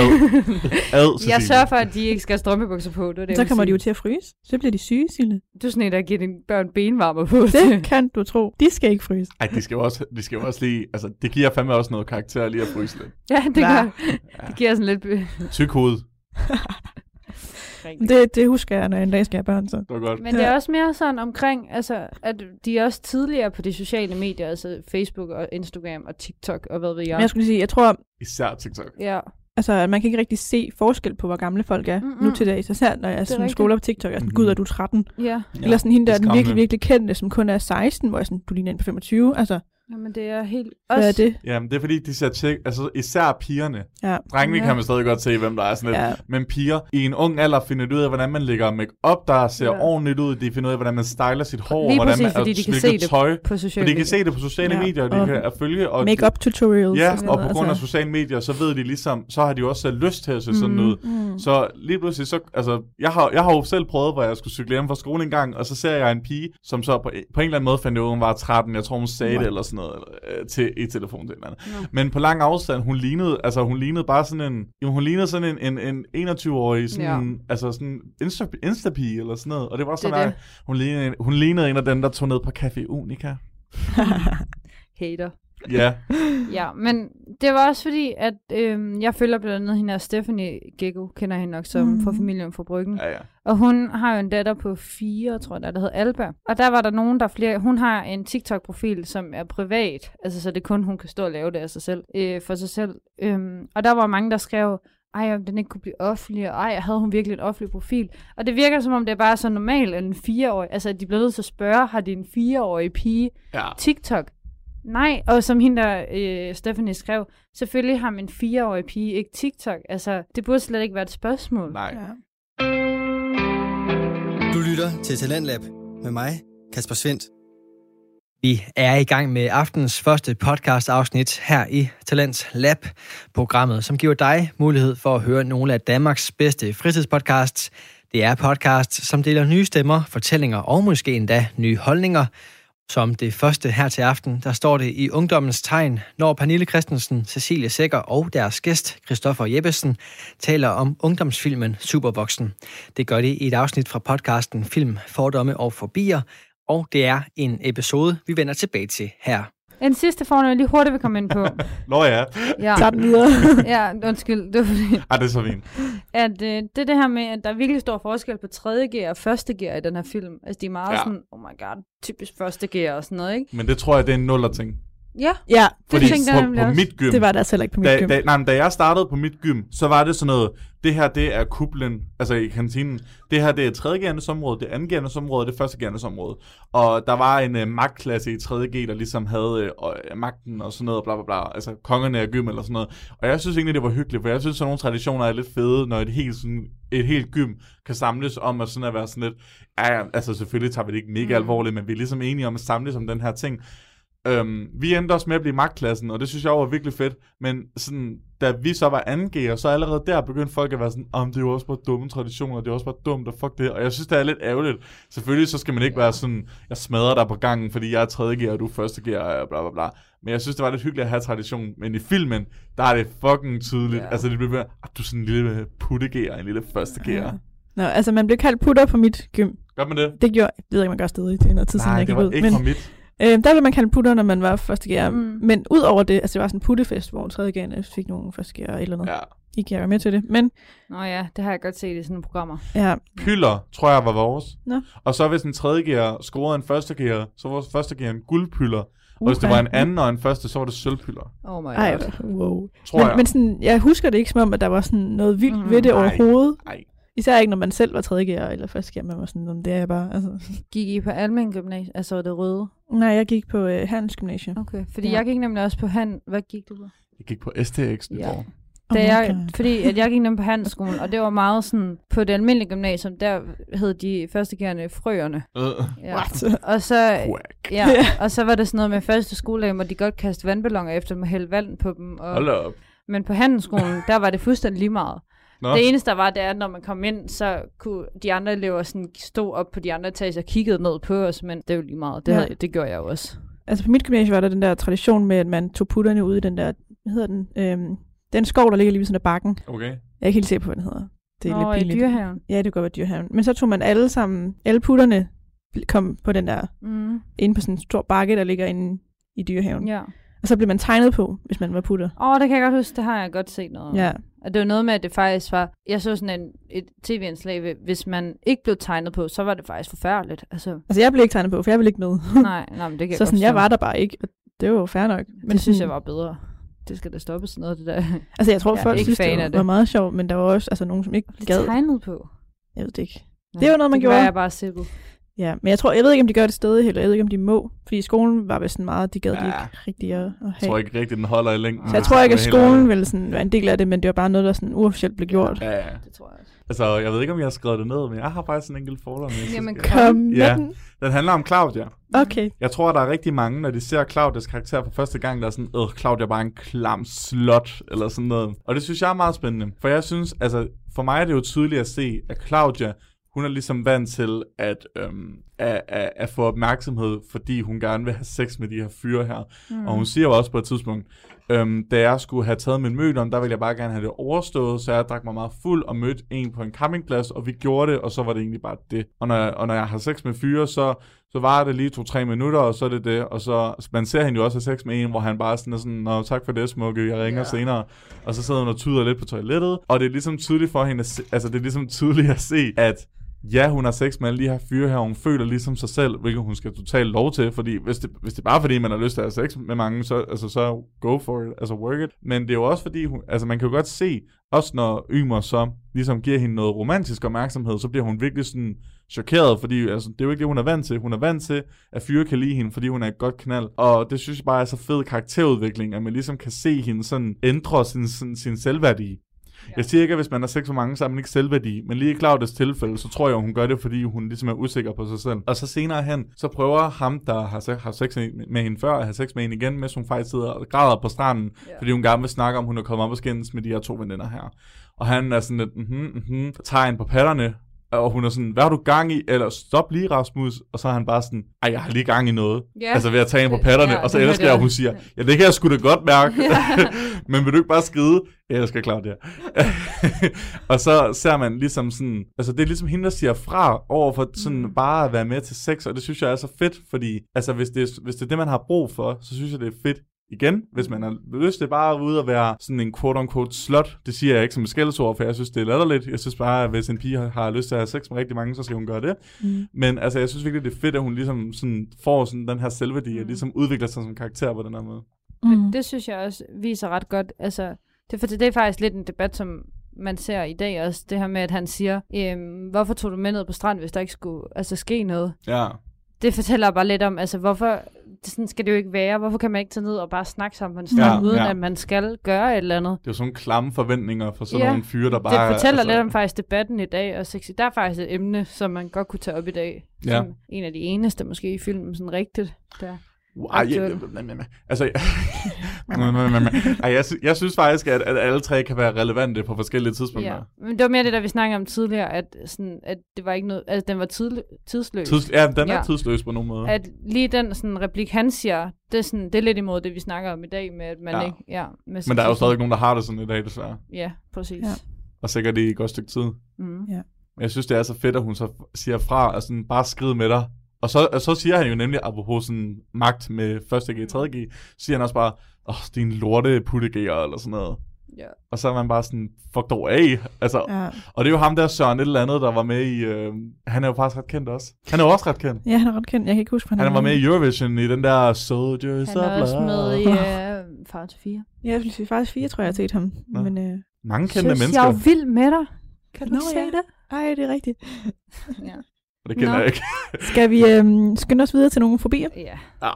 ad, jeg sørger for, at de ikke skal have strømmebukser på. Det det, Så kommer de jo til at fryse. Så bliver de syge, Sille. Du er sådan en, der giver dine børn benvarmer på. Det kan du tro. De skal ikke fryse. Ej, de skal jo også, de skal jo også lige, altså det giver fandme også noget karakter lige at fryse lidt. ja, det gør. Det giver sådan lidt... Tyk hoved, Det, det husker jeg, når jeg en dag skal have børn. Så. det var godt. Men det er også mere sådan omkring, altså, at de er også tidligere på de sociale medier, altså Facebook og Instagram og TikTok og hvad ved jeg. Men jeg skulle sige, jeg tror, Især TikTok. Ja, altså, at man kan ikke rigtig se forskel på, hvor gamle folk er Mm-mm. nu til dags. Især når jeg sådan skoler på TikTok. Jeg er sådan, Mhm. gud, er du 13? ja. Eller sådan hende, der det er er den virkelig, virkelig kendte, som kun er 16, hvor jeg er sådan, du ligner en på 25. Altså, Jamen, det er helt... hvad er det? Jamen, det er fordi, de ser tjek, altså især pigerne. Ja. Drengene Ja. kan man stadig godt se, hvem der er sådan lidt. Ja. Men piger i en ung alder finder ud af, hvordan man lægger make-up, der ser Ja. ordentligt ud. De finder ud af, hvordan man styler sit hår, Lige hvordan præcis, man, fordi de kan se det tøj. på sociale For de kan medier. se det på sociale Ja, medier, og de og kan at følge. Og Make-up tutorials. Ja, og på grund af altså. sociale medier, så ved de ligesom, så har de jo også lyst til at se sådan Mm. ud. Mm. Så lige pludselig, så, altså, jeg har, jeg har jo selv prøvet, hvor jeg skulle cykle hjem fra skole en gang, og så ser jeg en pige, som så på, på en eller anden måde fandt ud af, hun var 13, jeg tror hun sagde det eller sådan noget, eller, øh, til, i telefonen til en eller anden. Nå. Men på lang afstand, hun lignede, altså hun lignede bare sådan en, jo, hun lignede sådan en, en, en 21-årig, sådan, ja. altså sådan Insta, Insta-pige eller sådan noget, og det var sådan, Det er at hun lignede, en- hun lignede en af dem, der tog ned på Café Unica. Hater. Ja, Ja, men det var også fordi, at øhm, jeg følger blandt andet hende her Stephanie Gecko, kender hende nok som Mm. fra familien fra Bryggen. ja, ja. Og hun har jo en datter på fire, tror jeg, der hedder Alba. Og der var der nogen, der flere... Hun har en TikTok-profil, som er privat. Altså, så det er kun, hun kan stå og lave det af sig selv, øh, for sig selv. Øhm, og der var mange, der skrev, ej, om den ikke kunne blive offentlig, og ej, havde hun virkelig en offentlig profil? Og det virker, som om det er bare så normalt, at en fireårig... Altså, at de bliver nødt til at spørge, har de en fireårig pige ja. TikTok? Nej, og som hende der, øh, Stephanie skrev, selvfølgelig har min fireårige pige ikke TikTok. Altså, det burde slet ikke være et spørgsmål. Nej. Ja. Du lytter til Talentlab med mig, Kasper Svendt. Vi er i gang med aftens første podcast afsnit her i Talents Lab, programmet, som giver dig mulighed for at høre nogle af Danmarks bedste fritidspodcasts. Det er podcasts, som deler nye stemmer, fortællinger og måske endda nye holdninger. Som det første her til aften, der står det i ungdommens tegn, når Pernille Christensen, Cecilie Sækker og deres gæst, Christoffer Jeppesen, taler om ungdomsfilmen Supervoksen. Det gør de i et afsnit fra podcasten Film, Fordomme og Forbier, og det er en episode, vi vender tilbage til her. En sidste fornøjelse, jeg lige hurtigt vil komme ind på. Nå ja. Ja, Tag den videre. ja undskyld. Det var fordi, Ej, det er så fint. at øh, det er det her med, at der er virkelig stor forskel på 3. gear og 1. gear i den her film. Altså, de er meget ja. sådan, oh my god, typisk 1. gear og sådan noget, ikke? Men det tror jeg, det er en nuller ting. Ja, ja, det Fordi tænkte jeg på, nemlig på også. mit gym, det var der altså heller ikke på mit da, gym. da, nej, men da jeg startede på mit gym, så var det sådan noget, det her det er kuplen, altså i kantinen, det her det er 3. område, det er 2. område, det er 1. område. Og der var en uh, magtklasse i 3. G, der ligesom havde uh, magten og sådan noget, bla bla bla, altså kongerne af gym eller sådan noget. Og jeg synes egentlig, det var hyggeligt, for jeg synes, sådan nogle traditioner er lidt fede, når et helt, sådan, et helt gym kan samles om at sådan at være sådan lidt, ja, ja, altså selvfølgelig tager vi det ikke mega Mm. alvorligt, men vi er ligesom enige om at samles om den her ting. Øhm, vi endte også med at blive magtklassen, og det synes jeg var virkelig fedt. Men sådan, da vi så var 2G, så allerede der begyndte folk at være sådan, om det er jo også bare dumme traditioner, det er også bare dumt, og fuck det. Og jeg synes, det er lidt ærgerligt. Selvfølgelig så skal man ikke være sådan, jeg smadrer dig på gangen, fordi jeg er 3G, og du er 1G, og bla bla bla. Men jeg synes, det var lidt hyggeligt at have tradition. Men i filmen, der er det fucking tydeligt. Ja. Altså, det bliver at du er sådan en lille puttegærer, en lille førstegærer. Ja. Nå, altså man blev kaldt putter på mit gym. Gør man det? Det gjorde, jeg ved ikke, man gør stadig, det er noget tid siden, jeg det var ud. ikke Men fra mit. Øh, der blev man kaldt putter, når man var første gear. Mm. Men ud over det, altså det var sådan en puttefest, hvor tredje gearne fik nogle første gear eller andet. Ja. Ikke jeg var med til det, men Nå ja, det har jeg godt set i sådan nogle programmer. ja, Pyller, tror jeg, var vores. Nå. Og så hvis en tredje gear scorede en første gear, så var første gear en guldpyller. Og hvis det var en anden og en første, så var det sølvpyller. Oh my god. Ej, wow. Tror men, jeg. men sådan, jeg husker det ikke som om, at der var sådan noget vildt Mm, ved det nej. overhovedet. Ej. Især ikke, når man selv var tredje gear eller første gear, man var sådan, "Nå, det er jeg bare. Altså. Gik I på almen gymnasie? Altså det røde? Nej, jeg gik på øh, handelsgymnasium. Okay, fordi Ja. ja. jeg gik nemlig også på han... Hvad gik du på? Jeg gik på STX Nyborg. Da Oh my jeg, fordi at jeg gik nemlig på handelsskolen, og det var meget sådan, på det almindelige gymnasium, der hed de første gerne frøerne. Øh. Ja. What? Og så, Quack. ja, og så var det sådan noget med første skoledag, hvor de godt kaste vandballoner efter dem og hælde vand på dem. Og, Hold da op. men på handelsskolen, der var det fuldstændig lige meget. Nå. Det eneste, der var, det er, at når man kom ind, så kunne de andre elever sådan stå op på de andre etager og kiggede ned på os, men det er jo lige meget. Det, Ja. havde, det gjorde jeg jo også. Altså på mit gymnasium var der den der tradition med, at man tog putterne ud i den der, hvad hedder den, øhm, den skov, der ligger lige ved sådan af bakken. Okay. Jeg er ikke helt sikker på, hvad den hedder. Det er Nå, lidt i pinligt. dyrehaven. Ja, det kan godt være dyrehaven. Men så tog man alle sammen, alle putterne kom på den der, Mm. inde på sådan en stor bakke, der ligger inde i dyrehaven. Ja. Og så blev man tegnet på, hvis man var putter. Åh, oh, det kan jeg godt huske. Det har jeg godt set noget om. Ja. Og det var noget med, at det faktisk var... Jeg så sådan en, et tv-indslag, hvis man ikke blev tegnet på, så var det faktisk forfærdeligt. Altså, Altså, jeg blev ikke tegnet på, for jeg ville ikke med. nej, nej, men det kan jeg så sådan, jeg forstå. var der bare ikke. Og det var jo fair nok. Men det synes jeg var bedre. Det skal da stoppe sådan noget, det der. Altså, jeg tror, Jeg folk synes, det var, det. var meget sjovt, men der var også altså, nogen, som ikke gad. tegnet på. Jeg ved det ikke. Nå, Det var noget, man det gjorde. var jeg bare sikkert. Ja, men jeg tror, jeg ved ikke, om de gør det stadig heller. Jeg ved ikke, om de må. Fordi i skolen var vist sådan meget, de gad ja. Ja. ikke rigtig at, at have. Jeg tror ikke rigtigt, den holder i længden. så jeg tror ikke, at skolen ville sådan være en del af det, men det var bare noget, der sådan uofficielt blev gjort. Ja, ja. Det tror jeg også. Altså, jeg ved ikke, om jeg har skrevet det ned, men jeg har faktisk en enkelt synes, Jamen, jeg- Kom med Ja. den. Den handler om Claudia. Okay. Jeg tror, der er rigtig mange, når de ser Claudias karakter for første gang, der er sådan, øh, Claudia er bare en klam slot, eller sådan noget. Og det synes jeg er meget spændende. For jeg synes, altså, for mig er det jo tydeligt at se, at Claudia, hun er ligesom vant til at, øhm, at, at, at få opmærksomhed, fordi hun gerne vil have sex med de her fyre her. Mm. Og hun siger jo også på et tidspunkt, øhm, da jeg skulle have taget min møde om, der ville jeg bare gerne have det overstået, så jeg drak mig meget fuld og mødte en på en campingplads, og vi gjorde det, og så var det egentlig bare det. Og når og når jeg har sex med fyre, så, så var det lige to-tre minutter, og så er det det. Og så, man ser hende jo også have sex med en, hvor han bare sådan er sådan, Nå, tak for det, smukke, jeg ringer Ja. senere. Og så sidder hun og tyder lidt på toilettet, og det er ligesom tydeligt for hende, se, altså det er ligesom tydeligt at se, at ja, hun har sex med alle de her fyre her, og hun føler ligesom sig selv, hvilket hun skal totalt lov til, fordi hvis det, hvis det er bare fordi, man har lyst til at have sex med mange, så, altså, så go for it, altså work it. Men det er jo også fordi, hun, altså man kan jo godt se, også når Ymer så ligesom giver hende noget romantisk opmærksomhed, så bliver hun virkelig sådan chokeret, fordi altså, det er jo ikke det, hun er vant til. Hun er vant til, at fyre kan lide hende, fordi hun er et godt knald. Og det synes jeg bare er så fed karakterudvikling, at man ligesom kan se hende sådan ændre sin, sin, sin selvværdi. Jeg siger ikke, at hvis man har sex for mange, så har man ikke selvværdi. Men lige i Claudias tilfælde, så tror jeg, hun gør det, fordi hun ligesom er usikker på sig selv. Og så senere hen, så prøver ham, der har, har sex med hende før, at have sex med hende igen, mens hun faktisk sidder og græder på stranden, Ja. fordi hun gerne vil snakke om, hun er kommet op og skændes med de her to veninder her. Og han er sådan lidt, mhm, mhm, tager hende på patterne, og hun er sådan, hvad har du gang i? Eller stop lige, Rasmus. Og så er han bare sådan, ej, jeg har lige gang i noget. Ja. Altså ved at tage hende på patterne. Ja, og så elsker hørte jeg, hun siger, ja, det kan jeg sgu da godt mærke. Men vil du ikke bare skride? Jeg elsker Claudia. og så ser man ligesom sådan, altså det er ligesom hende, der siger fra over for sådan Mm. bare at være med til sex, og det synes jeg er så fedt, fordi altså hvis det, hvis det er det, man har brug for, så synes jeg, det er fedt igen, hvis man har lyst til bare at ud og være sådan en quote-unquote slut. Det siger jeg ikke som et skældsord, for jeg synes, det er latterligt. Jeg synes bare, at hvis en pige har, lyst til at have sex med rigtig mange, så skal hun gøre det. Mm. Men altså, jeg synes virkelig, det er fedt, at hun ligesom sådan får sådan den her selvværdi, og Mm. ligesom udvikler sig som karakter på den her måde. Men det synes jeg også viser ret godt. Altså, det, for det er faktisk lidt en debat, som man ser i dag også. Det her med, at han siger, øhm, hvorfor tog du med ned på strand, hvis der ikke skulle altså, ske noget? Ja, Det fortæller bare lidt om, altså hvorfor, det, sådan skal det jo ikke være. Hvorfor kan man ikke tage ned og bare snakke sammen Ja, uden ja. at man skal gøre et eller andet? det er jo sådan klamme forventninger for sådan Ja, nogle fyre, der bare... det fortæller altså, lidt om faktisk debatten i dag, og sexy. Der er faktisk et emne, som man godt kunne tage op i dag. Ja. Som en af de eneste måske i filmen, sådan rigtigt. Der. Ej, jeg, altså, jeg, jeg synes faktisk, at, at alle tre kan være relevante på forskellige tidspunkter. Ja. Men det var mere det, der vi snakkede om tidligere, at, sådan, at det var ikke noget, altså den var tidl- tidsløs. Tids, ja, den er Ja. tidsløs på nogen måde. At lige den sådan, replik, han siger, det er, sådan, det er lidt imod det, vi snakker om i dag, med at man Ja. ikke... Ja, med Men der er jo stadig nogen, der har det sådan i dag, desværre. Ja, præcis. Ja. Ja. Og sikkert i et godt stykke tid. Mm. Men jeg synes, det er så fedt, at hun så siger fra, og sådan bare skride med dig. Og så, og så siger han jo nemlig, apropos sådan magt med 1. G, 3. G, siger han også bare, åh, oh, din lorte puttegærer, eller sådan noget. Ja. Og så er man bare sådan, fuck dog af. Altså, Ja. Og det er jo ham der, Søren et eller andet, der var med i... Øh, han er jo faktisk ret kendt også. Han er jo også ret kendt. ja, han er ret kendt. Jeg kan ikke huske, hvad Han var med i Eurovision i den der Soldiers Han of er også med i uh, Far til 4. Ja, jeg vil sige faktisk fire, tror jeg, jeg har set ham. Nå. Men, øh, Mange kendte Søs, mennesker. jeg er jo vild med dig. Kan du Nå, se ja. det? ej, det er rigtigt. Ja. Og det kender Nå. jeg ikke. Skal vi øh, skynde os videre til nogle fobier? ja. Ja.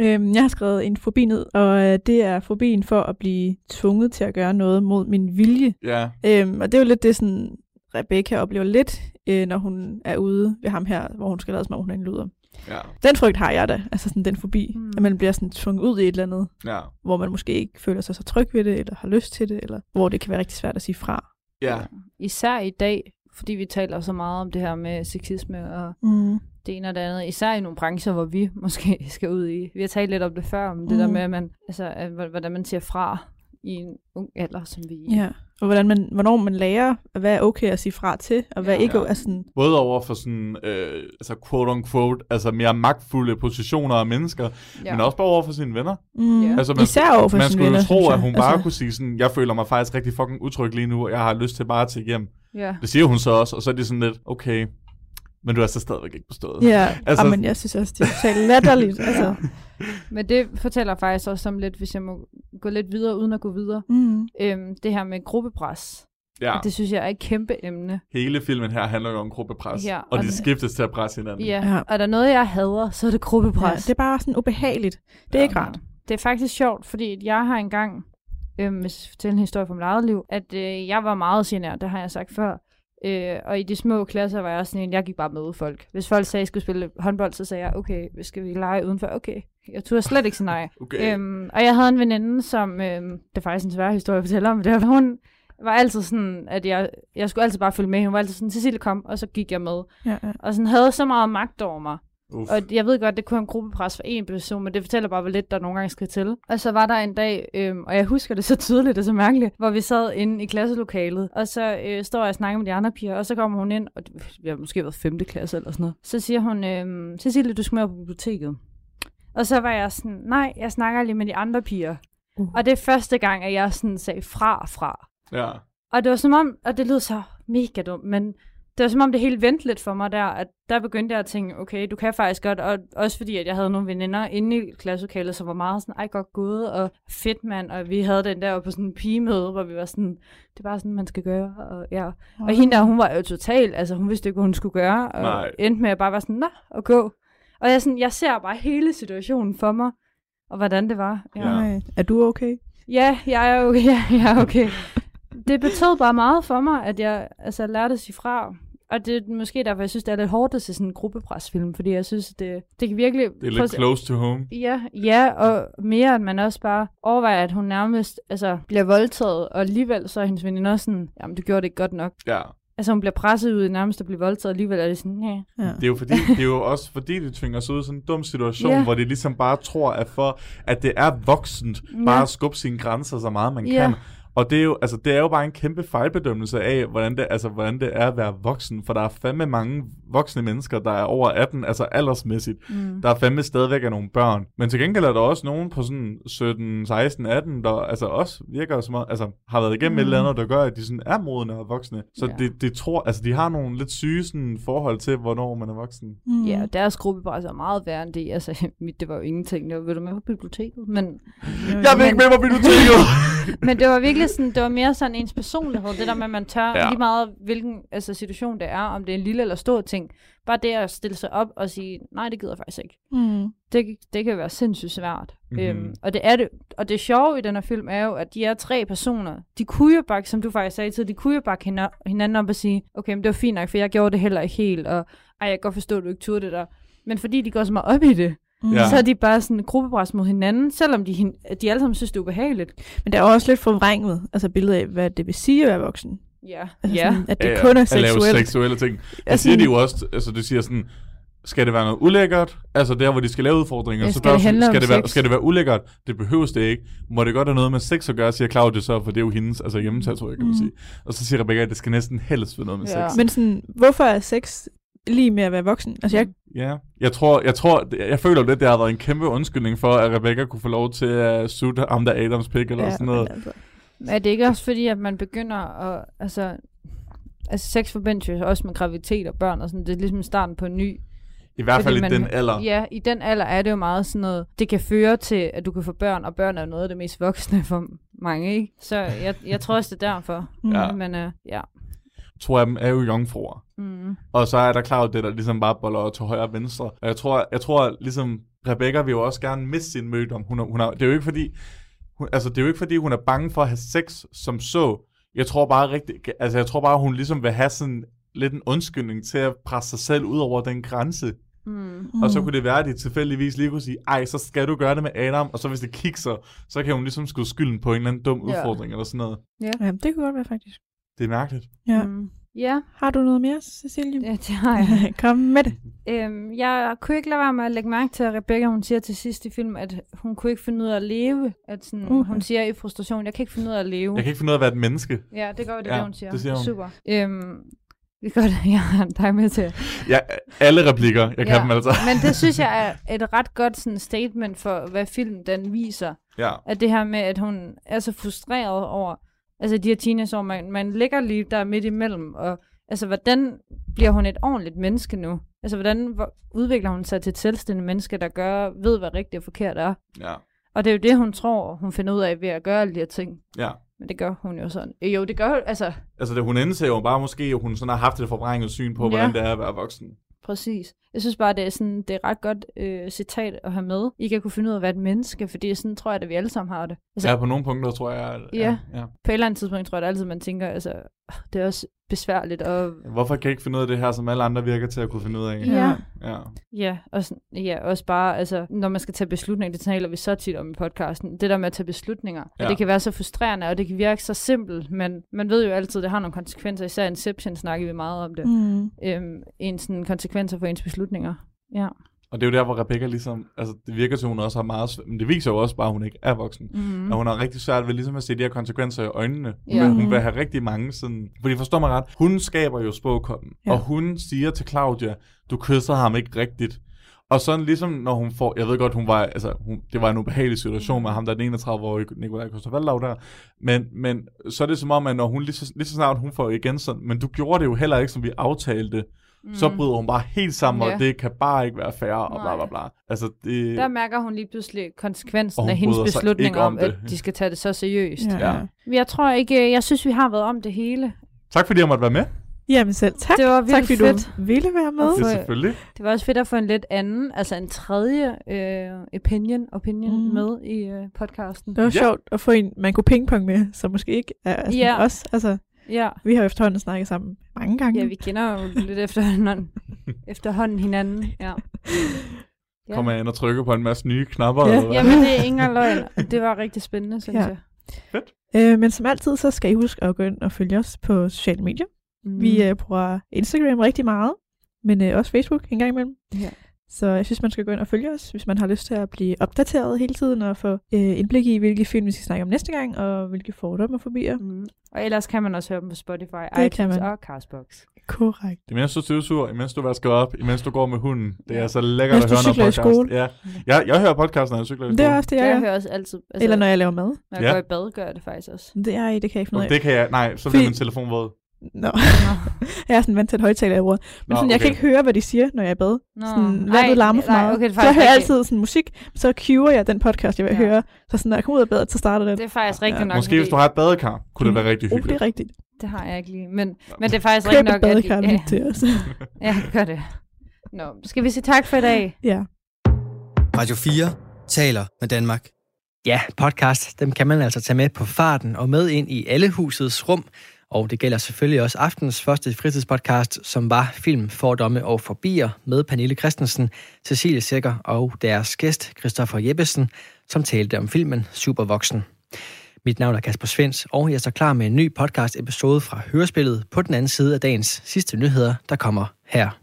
Øhm, jeg har skrevet en fobi ned, og øh, det er fobien for at blive tvunget til at gøre noget mod min vilje. ja. Øhm, og det er jo lidt det, sådan, Rebecca oplever lidt, øh, når hun er ude ved ham her, hvor hun skal lade som om, hun er en luder. Ja. Den frygt har jeg da, altså sådan den fobi, mm. at man bliver sådan tvunget ud i et eller andet, Ja. hvor man måske ikke føler sig så tryg ved det, eller har lyst til det, eller hvor det kan være rigtig svært at sige fra. Ja. Især i dag, fordi vi taler så meget om det her med sexisme og Mm. det ene og det andet. Især i nogle brancher, hvor vi måske skal ud i. Vi har talt lidt om det før, om det der Mm. med, at man, altså, hvordan man siger fra i en ung alder, som vi er. Ja, og hvordan man, hvornår man lærer, hvad er okay at sige fra til, og hvad Ja. ikke Ja. er sådan, Både over for sådan, øh, altså quote on quote, altså mere magtfulde positioner og mennesker, ja. men også bare over for sine venner. mm, Ja. Altså, man, især over for man sine skulle venner, jo tro, synes jeg. at hun bare altså, kunne sige sådan, jeg føler mig faktisk rigtig fucking utryg lige nu, og jeg har lyst til bare at tage hjem. Ja. Det siger hun så også, og så er det sådan lidt, okay, men du er så stadigvæk ikke bestået. Ja, Altså- altså, men jeg synes også, det er totalt latterligt. altså. Men det fortæller faktisk også om lidt, hvis jeg må gå lidt videre, uden at gå videre. mm. Øhm, det her med gruppepres. ja. Og det synes jeg er et kæmpe emne. Hele filmen her handler jo om gruppepres, Ja, og og de det- skiftes til at presse hinanden. Ja. Ja. Og er der noget, jeg hader, så er det gruppepres. Ja, det er bare sådan ubehageligt. Det er Ja. ikke rart. Det er faktisk sjovt, fordi jeg har engang, øhm, hvis jeg fortæller en historie fra mit eget liv, at øh, jeg var meget genær, det har jeg sagt før. Øh, og i de små klasser var jeg også sådan en, jeg gik bare med folk. Hvis folk sagde, at jeg skulle spille håndbold, så sagde jeg, okay, skal vi lege udenfor? Okay. Jeg turde slet ikke sige nej. Okay. Øhm, og jeg havde en veninde, som, øhm, det er faktisk en svær historie at fortælle om, det var, hun var altid sådan, at jeg, jeg skulle altid bare følge med. Hun var altid sådan, Cecilie kom, og så gik jeg med. Ja, ja. Og sådan havde så meget magt over mig. Uff. Og jeg ved godt, det kunne en gruppepres for en person, men det fortæller bare, hvor lidt der nogle gange skal til. Og så var der en dag, øhm, og jeg husker det så tydeligt og så mærkeligt, hvor vi sad inde i klasselokalet, og så øh, står jeg og snakker med de andre piger, og så kommer hun ind, og det, vi har måske været 5. klasse eller sådan noget. Så siger hun, øhm, Cecilie, du skal med på biblioteket. Og så var jeg sådan, nej, jeg snakker lige med de andre piger. Uh. Og det er første gang, at jeg sådan sagde fra fra. Ja. Og det var som om, og det lød så mega dumt, men det var som om det helt vendte lidt for mig der, at der begyndte jeg at tænke, okay, du kan faktisk godt, og også fordi, at jeg havde nogle veninder inde i klasselokalet, som var meget sådan, ej, godt gået, og fedt mand, og vi havde den der på sådan en pigemøde, hvor vi var sådan, det er bare sådan, man skal gøre, og ja. Og hende der, hun var jo total, altså hun vidste ikke, hvad hun skulle gøre, og Nej. endte med at bare være sådan, nå, og gå. Og jeg, sådan, jeg ser bare hele situationen for mig, og hvordan det var. Ja. Nej. Er du okay? Ja, jeg er okay. Ja, jeg er okay. Det betød bare meget for mig, at jeg altså, lærte at sige fra. Og det er måske derfor, jeg synes, det er lidt hårdt at se sådan en gruppepresfilm, fordi jeg synes, det, det kan virkelig... Det er lidt se- close to home. Ja, ja, og mere, at man også bare overvejer, at hun nærmest altså, bliver voldtaget, og alligevel så er hendes veninde også sådan, jamen, du gjorde det ikke godt nok. Ja. Altså, hun bliver presset ud i nærmest at blive voldtaget, og alligevel er det sådan, ja. Ja. Det er jo fordi, det er jo også fordi, de tvinger os ud i sådan en dum situation, Ja. hvor de ligesom bare tror, at for at det er voksent, Ja. bare at skubbe sine grænser så meget man Ja. kan. Og det er, jo, altså, det er jo bare en kæmpe fejlbedømmelse af, hvordan det, altså, hvordan det er at være voksen. For der er fandme mange voksne mennesker, der er over 18, altså aldersmæssigt. Mm. Der er fandme stadigvæk af nogle børn. Men til gengæld er der også nogen på sådan 17, 16, 18, der altså også virker som om, altså har været igennem mm. et eller andet, der gør, at de sådan er modne og voksne. Så ja. det, det tror, altså de har nogle lidt syge sådan, forhold til, hvornår man er voksen. Mm. Ja, og deres gruppepres er meget værre end det. Altså, mit, det var jo ingenting. Det var, ved du med på biblioteket? Men, Jeg vil ikke med på biblioteket! men det var virkelig sådan, det var mere sådan ens personlighed. Det der med, at man tør Ja. lige meget, hvilken altså, situation det er, om det er en lille eller stor ting. Bare det at stille sig op og sige, nej, det gider jeg faktisk ikke. Mm. Det, det kan være sindssygt svært. Mm-hmm. Øhm, og det er det. Og det sjove i den her film er jo, at de er tre personer. De kunne jo bare, som du faktisk sagde til, de kunne jo bare hina- hinanden op og sige, okay, men det var fint nok, for jeg gjorde det heller ikke helt, og ej, jeg kan godt forstå, at du ikke turde det der. Men fordi de går så meget op i det, Mm. Ja. så er de bare sådan gruppepres mod hinanden, selvom de, at de alle sammen synes, det er ubehageligt. Men der er jo også lidt forvrænget, altså billedet af, hvad det vil sige at være voksen. Ja. Altså ja. sådan, at det Ja, kun er At lave seksuelt. seksuelle ting. Det Altså, siger de jo også, altså det siger sådan, skal det være noget ulækkert? Altså der, hvor de skal lave udfordringer, Ja, så skal der, det om skal, det være, skal det være ulækkert? Det behøves det ikke. Må det godt have noget med sex at gøre, siger Claudia så, for det er jo hendes, altså hjemmetatovering, kan man Mm. sige. Og så siger Rebecca, at det skal næsten helst være noget med Ja. sex. Men sådan, hvorfor er sex lige med at være voksen? Altså, jeg, Ja, jeg tror, jeg tror, jeg føler lidt, det har været en kæmpe undskyldning for, at Rebecca kunne få lov til at sutte ham der Adams pik eller ja, sådan noget. men altså, Er det ikke også fordi, at man begynder at, altså, altså sex forbindes jo også med graviditet og børn og sådan, det er ligesom starten på en ny I hvert fald Fordi i man- den alder. Ja, i den alder er det jo meget sådan noget, det kan føre til, at du kan få børn, og børn er jo noget af det mest voksne for mange, ikke? Så jeg, jeg tror også, det er derfor. Ja. Men uh, ja. To af dem er jo jomfruer. Mm. Og så er der klart det, der ligesom bare boller til højre og venstre. Og jeg tror, jeg tror ligesom, Rebecca vil jo også gerne miste sin mødom. Hun er, hun er, det er jo ikke fordi, hun, altså det er jo ikke fordi, hun er bange for at have sex som så. Jeg tror bare rigtig, altså jeg tror bare, hun ligesom vil have sådan lidt en undskyldning til at presse sig selv ud over den grænse. Mm. Og så kunne det være, at de tilfældigvis lige kunne sige, ej, så skal du gøre det med Adam, og så hvis det kikser, så kan hun ligesom skulle skylden på en eller anden dum Ja. udfordring eller sådan noget. Ja, det kunne godt være faktisk. Det er mærkeligt. Ja. Mm. Ja, Har du noget mere, Cecilie? det, det har jeg. Kom med det. øhm, jeg kunne ikke lade være med at lægge mærke til, at Rebecca, hun siger til sidst i filmen, at hun kunne ikke finde ud af at leve. At sådan, Uh. Hun siger i frustration, jeg kan ikke finde ud af at leve. Jeg kan ikke finde ud af at være et menneske. Ja, det går det, Ja, det hun siger. det siger hun. Super. Øhm, det er godt, at jeg har dig med til. Ja, alle replikker, jeg kan Ja. dem altså. Men det synes jeg er et ret godt sådan, statement for, hvad filmen den viser. Ja. At det her med, at hun er så frustreret over, altså de her teenageår, man, man ligger lige der midt imellem, og altså hvordan bliver hun et ordentligt menneske nu? Altså hvordan hvor, udvikler hun sig til et selvstændigt menneske, der gør, ved, hvad rigtigt og forkert er? Ja. Og det er jo det, hun tror, hun finder ud af ved at gøre alle de her ting. Ja. Men det gør hun jo sådan. Øh, Jo, det gør hun, altså Altså, det, hun indser jo bare måske, at hun sådan har haft et forvrænget syn på, Ja. hvordan det er at være voksen. Præcis. Jeg synes bare, det er, sådan, det er et ret godt øh, citat at have med. I kan kunne finde ud af at være et menneske, fordi sådan tror jeg, at vi alle sammen har det. Altså, Ja, på nogle punkter tror jeg, at, Ja. ja. På et eller andet tidspunkt tror jeg det altid, man tænker, altså, "Ah, det er også besværligt. Og, Hvorfor kan jeg ikke finde ud af det her, som alle andre virker til at kunne finde ud af? Ja. ja. ja, og sådan, ja, også bare, altså, når man skal tage beslutninger, det taler vi så tit om i podcasten, det der med at tage beslutninger, ja. Og det kan være så frustrerende, og det kan virke så simpelt, men man ved jo altid, at det har nogle konsekvenser, især Inception snakker vi meget om det. Mm. øhm, en sådan konsekvenser for ens beslutninger. Ja. Og det er jo der, hvor Rebecca ligesom, altså det virker til, at hun også har meget, men det viser jo også bare, at hun ikke er voksen. Mm. Mm. Og hun har rigtig svært ved ligesom at se de her konsekvenser i øjnene. Ja. Ja. Men hun vil have rigtig mange sådan... Fordi forstår mig ret, hun skaber jo spåkoppen. Ja. Og hun siger til Claudia, du kysser ham ikke rigtigt. Og sådan ligesom, når hun får... Jeg ved godt, hun var... Altså, hun, det var en ubehagelig situation med ham, der er den 31-årige Nikolaj Kostervaldau der. Men, men så er det som om, at når hun lige så, lige så snart hun får igen sådan... Men du gjorde det jo heller ikke, som vi aftalte. Mm. Så bryder hun bare helt sammen, Ja. og det kan bare ikke være fair, og bla bla bla. Altså, det... Der mærker hun lige pludselig konsekvensen af hendes beslutning om, om at de skal tage det så seriøst. Ja. Ja. Jeg tror ikke, jeg synes, vi har været om det hele. Tak fordi jeg måtte være med. Jamen selv tak. Det var tak fordi fedt. du ville være med. Det er selvfølgelig. Det var også fedt at få en lidt anden, altså en tredje øh, opinion, opinion mm. med i øh, podcasten. Det var Ja. sjovt at få en, man kunne pingpong med, som måske ikke er sådan Ja. os. Altså, Ja. Vi har jo efterhånden snakket sammen mange gange. ja, vi kender jo lidt efterhånden, efterhånden hinanden. Ja. Ja. Kommer jeg ind og trykker på en masse nye knapper? Ja. eller? Jamen, det er ingen løgn. Det var rigtig spændende, synes Ja. jeg. Øh, men som altid, så skal I huske at gå ind og følge os på sociale medier. Mm. Vi øh, bruger Instagram rigtig meget, men øh, også Facebook en gang imellem. Ja. Så jeg synes, man skal gå ind og følge os, hvis man har lyst til at blive opdateret hele tiden og få øh, indblik i, hvilke film vi skal snakke om næste gang, og hvilke fordomme og fobier. Mm. Og ellers kan man også høre dem på Spotify, kan iTunes man. og Castbox. Korrekt. Imens du støvsuger, imens du vasker op, imens du går med hunden. Det er så lækkert Mens at høre noget cykler i podcast. skole. Ja. Jeg, jeg hører podcast, når jeg cykler i Det skole. er også det, jeg, Jeg hører også altid, altså, Eller når jeg laver mad. når jeg Ja. går i bad, gør jeg det faktisk også. Det er det kan jeg ikke finde ud Og af. det kan jeg... Nej, så bliver min telefon våd. Nå. jeg er sådan vant til et højtaler, jeg bruger. Men Nå, sådan, jeg kan ikke høre, hvad de siger, når jeg er i bad. Nå. Sådan, Ej, vandet larmer for nej, meget. okay, det er så jeg hører rigtigt. altid sådan musik, så cuer jeg den podcast, jeg vil Ja. høre. Så sådan, når jeg kommer ud af badet, så starter den. Det er faktisk rigtigt Ja. nok. Måske hvis du har et badekar, kunne det Mm. være rigtig det hyggeligt. er rigtigt. Det har jeg ikke lige. Men, men det er faktisk rigtigt nok. at- badekar ja, til os. ja, gør det. Nå, skal vi sige tak for i dag? ja. Radio 4 taler med Danmark. Ja, podcast, dem kan man altså tage med på farten og med ind i alle husets rum. Og det gælder selvfølgelig også aftens første fritidspodcast, som var Film, Fordomme og Forbier med Pernille Christensen, Cecilie Sækker og deres gæst Christoffer Jeppesen, som talte om filmen Supervoksen. Mit navn er Kasper Svens, og jeg står klar med en ny podcast-episode fra Hørespillet på den anden side af dagens sidste nyheder, der kommer her.